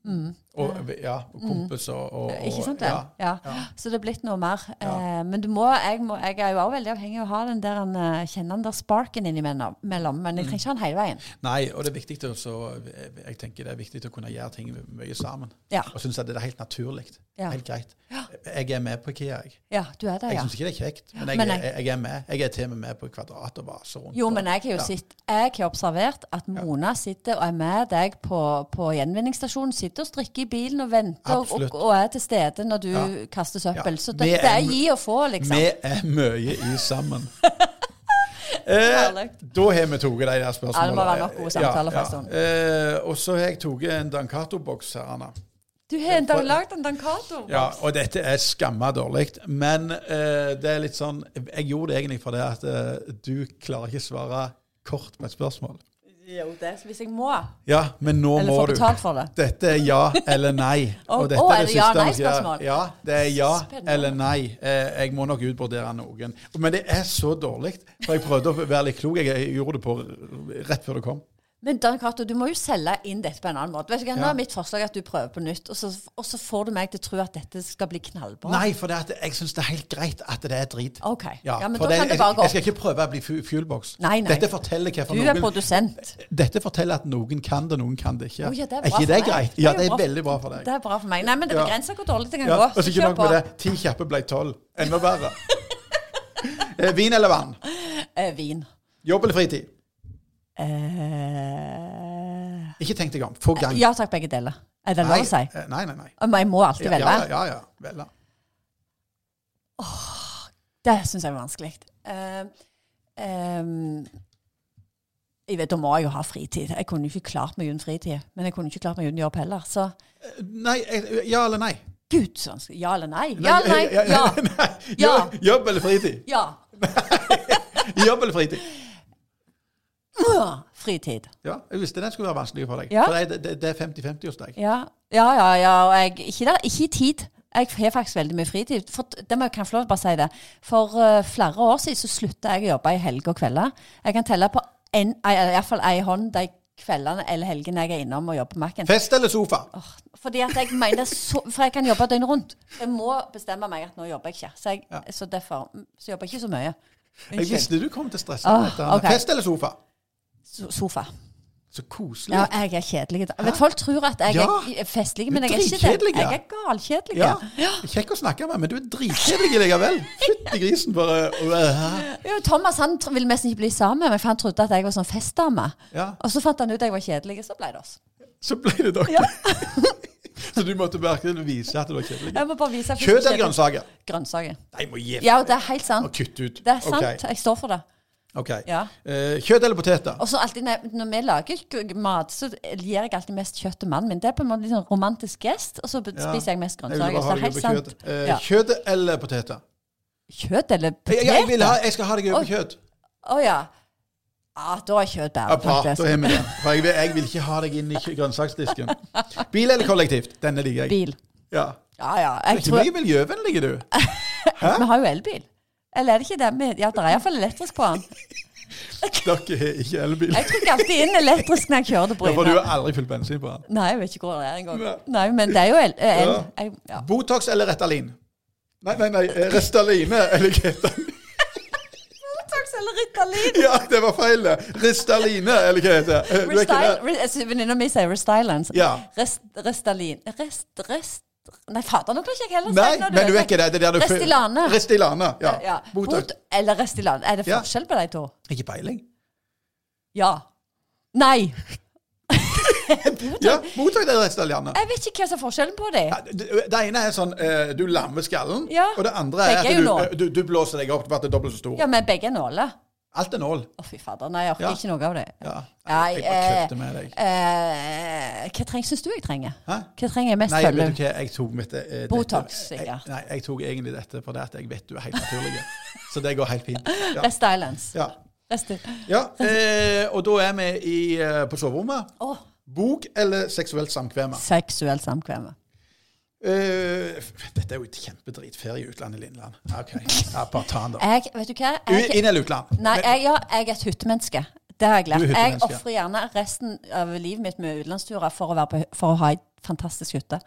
Mm. Og, ja, og kompis og, og, Ikke sant det? Ja. Ja. Så det er blitt noe mer. Eh, men du må, jeg, må, jeg er jo også veldig avhengig av å ha den der, eh, kjenne den der sparken innimellom. mellom, Men jeg trenger ikke ha den hele veien. Nei, og det er viktig å så, jeg tenker det er viktig å kunne gjøre ting mye sammen. Ja. Og synes at det er helt naturlig. Helt greit. Jeg er med på IKEA, jeg. Ja, du er det, Jeg syns ikke det er kjekt, men jeg, Men jeg, jeg- er med. Jeg er til og med med på Kvadrat og vaser rundt. Jo, men jeg har jo ja. sett, jeg har observert at Mona sitter og er med deg på, på gjenvinningsstasjonen. Sitter og strikker i bilen og venter og, og, og er til stede når du Ja. kaster søppel. Ja. Så det, det er gi og få, liksom. Vi er mye i sammen. [laughs] eh, da har vi tatt de der spørsmålene. Ja, det må være nok gode samtaler Ja, ja. Eh, og så har jeg tatt en Dancato-boks her, Anna. Du har lagd en Dancato. Ja, og dette er skamma dårlig. Men eh, det er litt sånn Jeg gjorde det egentlig fordi at eh, du klarer ikke svare kort på et spørsmål. Jo, det er hvis jeg må. Ja, men nå Eller må får betalt for det. Dette er ja eller nei. [laughs] Å, Og dette å, er det det siste ja- det er ja Spennende. eller nei. Eh, jeg må nok utbrodere noen. Men det er så dårlig. For jeg prøvde å være litt klok. Jeg gjorde det på rett før du kom. Men Dan Cato, du må jo selge inn dette på en annen måte. Vet du hva, Nå Ja. er mitt forslag at du prøver på nytt, og så, og så får du meg til å tro at dette skal bli knallbra. Nei, for det at jeg syns det er helt greit at det er drit. OK. Ja, men da det, kan det bare gå jeg skal ikke prøve å bli fu- fuelbox. Nei, nei. Dette forteller hvorfor Du er noen produsent. Dette forteller at noen kan det, noen kan det ikke. Oh, ja, det er er ikke det greit? Ja, det er veldig bra for deg. Det er bra for meg. Nei, men det Ja. begrenser hvor dårlig det kan Ja, gå. og så Så ikke nok med det. Ti kjappe ble tolv. Enda verre. [laughs] Eh, Vin eller vann? Eh, vin. Jobb eller fritid? Eh, Ikke tenk deg om. Få gang. ja takk, begge deler. Er det lov å si? eh, Nei, nei, nei. Men jeg må alltid Ja, velge. ja, ja. ja. Velge. Det syns jeg er vanskelig. Eh, ehm, jeg vet, Da må jeg jo ha fritid. Jeg kunne jo ikke klart meg uten fritid. Men jeg kunne ikke klart meg uten jobb heller. Så Nei, eh, ja eller nei? gud, så vanskelig. Ja eller nei? Ja eller nei? [laughs] Ja. nei. Ja. Jobb eller fritid? ja. [laughs] Jobb eller fritid? Fritid. Ja, jeg visste den skulle være vanskelig for deg. Ja. For det, det, det er 50-50 hos deg. Ja, ja, ja. ja. Og jeg, ikke, der, ikke i tid. Jeg har faktisk veldig mye fritid. For, det må jeg kan få lov til å bare si det. For uh, flere år siden så slutta jeg å jobbe i helger og kvelder. Jeg kan telle på en, i- fall ei hånd de kveldene eller helgene jeg er innom og jobber på Mac-en. Fest eller sofa? Oh, Fordi at jeg mener så, For jeg kan jobbe døgnet rundt. Jeg må bestemme meg at nå jobber jeg ikke. Så, jeg, Ja. så derfor så jobber jeg ikke så mye. Jeg visste du kom til å stresse Åh, med dette. ok. Fest eller sofa? So sofa. Så koselig. Ja, jeg er kjedelig. Vet, folk tror at jeg Ja. er festlig, men jeg er ikke det. Jeg er galkjedelig. Ja. Kjekk å snakke med, men du er dritkjedelig likevel. Fytti grisen, bare. Jo, Thomas han ville nesten ikke bli sammen med meg, for han trodde at jeg var sånn festdame. Ja, Og så fant han ut at jeg var kjedelig, så ble det oss. så ble det dere. Ja. [laughs] Så du måtte virkelig vise at du var kjedelig. Jeg må bare vise Kjøtt eller grønnsaker? Grønnsaker. Nei, må gi Ja, det er helt og sant. kutte ut. Det er sant. Okay. Jeg står for det. Ok. Ja. Eh, kjøtt eller poteter? Og så alltid når, når vi lager mat, så gir jeg alltid mest kjøtt til mannen min. Det er på en måte en sånn romantisk gest, og så spiser jeg mest Jeg grønnsaker. Så det er helt sant. kjøtt. Eh. Kjøtt eller poteter? Kjøtt eller poteter? jeg, vil ha, jeg skal ha deg over kjøtt. Å ja. Ah, Da er kjøtt bedre, da har vi det. For jeg vil, jeg vil ikke ha deg inn i grønnsaksdisken. Bil eller kollektivt? Denne liker jeg. Bil. Ja. Ja ja. Du er ikke tror, mye miljøvennlig, du. [laughs] vi har jo elbil. Eller er det ikke det? Ja, det er iallfall elektrisk på den. Dere har ikke elbil. Jeg trykker alltid inn elektrisk når jeg kjører til Ja, for du har aldri fylt bensin på den. Nei, jeg vet ikke hvor det er engang. Nei. Men det er jo el. el. Ja. Ja. Botox eller Retalin? Nei, nei, nei. eh, Restaline eller Ketan. Botox eller Ritalin? Ja, det var feil. det. Ristaline eller hva heter det? Eh, det? altså, Venninna mi sier Restylance. Ja. Rest, Restalin Rest, rest Nei, fader, nå kan ikke jeg heller Nei, men du er ikke det. det er der du Restilane. Restilane, ja. Ja. Botox. Bot eller Restylane. Er det Ja. forskjell på de to? Ikke peiling. Ja. Nei. Ja, mottak det restilane Jeg vet ikke hva som er forskjellen på dem. Ja, det, det ene er sånn eh, du lammer skallen, Ja. og det andre er Begge er at jo du, eh, du, du blåser deg opp til å er dobbelt så stor. Ja, men begge er nåler. Alt er nål. Å, fy fader. Nei, jeg orker Ja. ikke noe av det. Ja. Nei, jeg bare eh, kødder med deg. Eh, hva treng, syns du jeg trenger? Hæ? Hva trenger jeg mest Nei, følge? vet du hva, jeg tok mitt eh, Botox, sikkert. Nei, jeg tok egentlig dette fordi jeg vet du er helt naturlig. Så det går helt fint. [laughs] Ja. islands. ja. Resti ja eh, og da er vi i, eh, på soverommet. Oh. Bok eller seksuelt samkvem? seksuelt samkvem. Eh, dette er jo et kjempedritferie i utlandet, Lindland. OK, ja, bare ta den, da. Jeg, vet du hva? Jeg, Inn eller utland? nei, jeg, ja, jeg er et hyttemenneske. Det har jeg lært. Jeg ofrer gjerne resten av livet mitt med utenlandsturer for for å ha ei fantastisk hytte.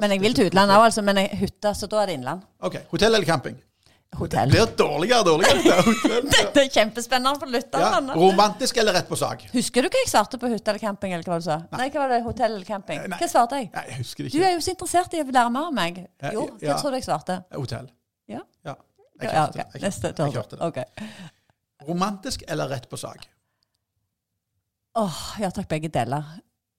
Men jeg vil til utlandet òg, altså. Men hytte, så da er det innland. OK. Hotell eller camping? Hotell. Det blir dårligere og dårligere. dette. [laughs] Det er kjempespennende for Ja. Romantisk eller rett på sak? Husker du hva jeg svarte på hytte eller camping? eller hva du sa? Nei, hva var det? Hotell eller camping? Nei. Hva svarte jeg? Nei, jeg husker det Du er jo så interessert i å lære mer om meg. Jo, hva ja. tror du jeg svarte? Hotell. Ja. Ja. Jeg Ja, hørte ok. det. Neste hørte det. Jeg hørte det. Romantisk eller rett på sak? Åh, ja takk, begge deler.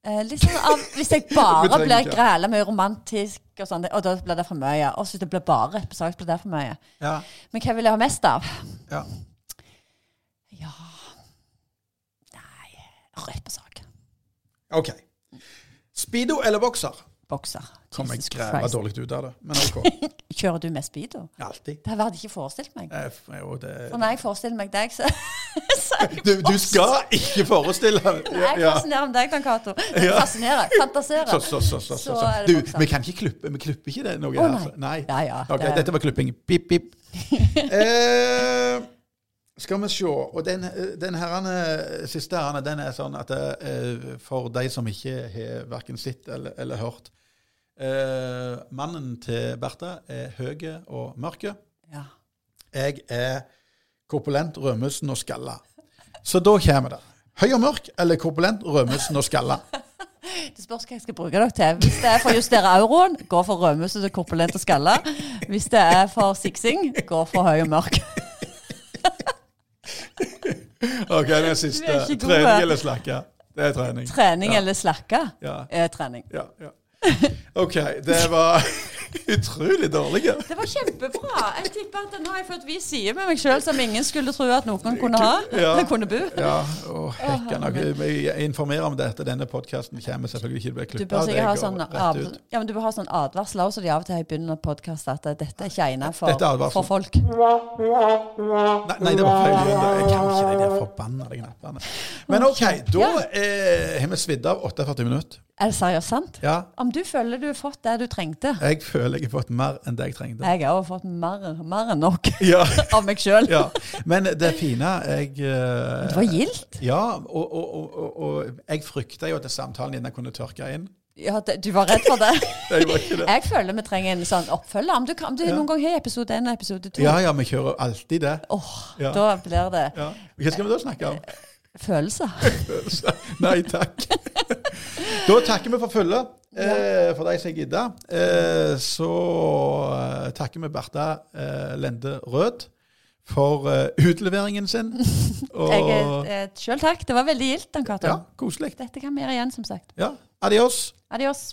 Eh, liksom av, hvis jeg [laughs] bare blir græla mye romantisk, og sånn, og da blir det for mye. Og hvis det blir bare på sak, blir det for mye. Ja. Men hva vil jeg ha mest av? ja. Ja Nei, rett på sak. OK. Speedo eller bokser? Bokser. Kom jeg græva dårlig ut av det, men OK. [laughs] Kjører du med speedo? Alltid. Det hadde jeg ikke forestilt meg. Eh, jo, det, For når jeg forestiller meg deg, så, [laughs] så jeg du, du skal ikke forestille deg Jeg ja. fascinerer om deg, Dan Cato. Ja. Fascinerer. Fantaserer. Så, så, så, så, så, Du, vi kan ikke klippe. Vi klipper ikke det noe Å, nei. Altså. Nei. Ja, ja. okay, det- dette var klipping. Pip, pip. [laughs] eh, skal vi se. Og den, den herrene, siste herrene, den er sånn at eh, for de som ikke har verken sett eller, eller hørt eh, Mannen til Bertha er høy og mørk. Ja. Jeg er korpulent, rødmussen og skalla. Så da kommer det. Høy og mørk eller korpulent, rødmussen og skalla? [laughs] Det spørs hva jeg skal bruke dere til. Hvis det er for å justere euroen, gå for rødmusete, korpulent og skalla. Hvis det er for siksing, gå for høy og mørk. [laughs] OK, den siste. Trening eller slakke? Det er trening. Trening Ja. eller slakke Ja. er trening. Ja, ja. [laughs] OK, det var [laughs] utrolig dårlig. Det var kjempebra. Jeg tipper at nå har jeg fått vist side med meg sjøl som ingen skulle tro at noen kunne ha. Ja. Kunne bo. Ja, og hekken. Jeg informerer om dette. Denne podkasten kommer selvfølgelig ikke til å bli Du bør sikkert ha sånn, av, ja, men du bør ha sånn advarsel også, så de av og til i begynnelsen av podkast at dette er ikke egnet for, for folk. Nei, nei, det var feil. Jeg kan ikke de der forbannede knappene. Men OK, da eh, har vi svidd av 48 minutter. Er det seriøst sant? Ja, Om du føler du har fått det du trengte jeg føler jeg har fått mer enn det jeg trengte. Jeg har også fått mer, mer enn nok [laughs] Ja, [laughs] av meg sjøl. ja. Men det fine jeg eh, Det var gildt. Ja, og, og, og, og, jeg frykta jo at samtalen din kunne tørke inn. Ja, du var redd for det? [laughs] Jeg var ikke det. Jeg føler vi trenger en sånn oppfølger. Om du, om du Ja. noen gang har episode én og episode to, Ja, ja, vi kjører alltid det. åh, Ja. da blir det Ja. Hva skal vi da snakke om? Følelser. [laughs] Nei takk. Da takker vi for følget, eh, for de som gidder. Eh, så eh, takker vi Bertha eh, Lende Rød for utleveringen sin. [laughs] Og Sjøl takk. Det var veldig gildt, Dan Cato. ja, koselig. Dette kan vi gjøre igjen, som sagt. Ja, adios. Adios.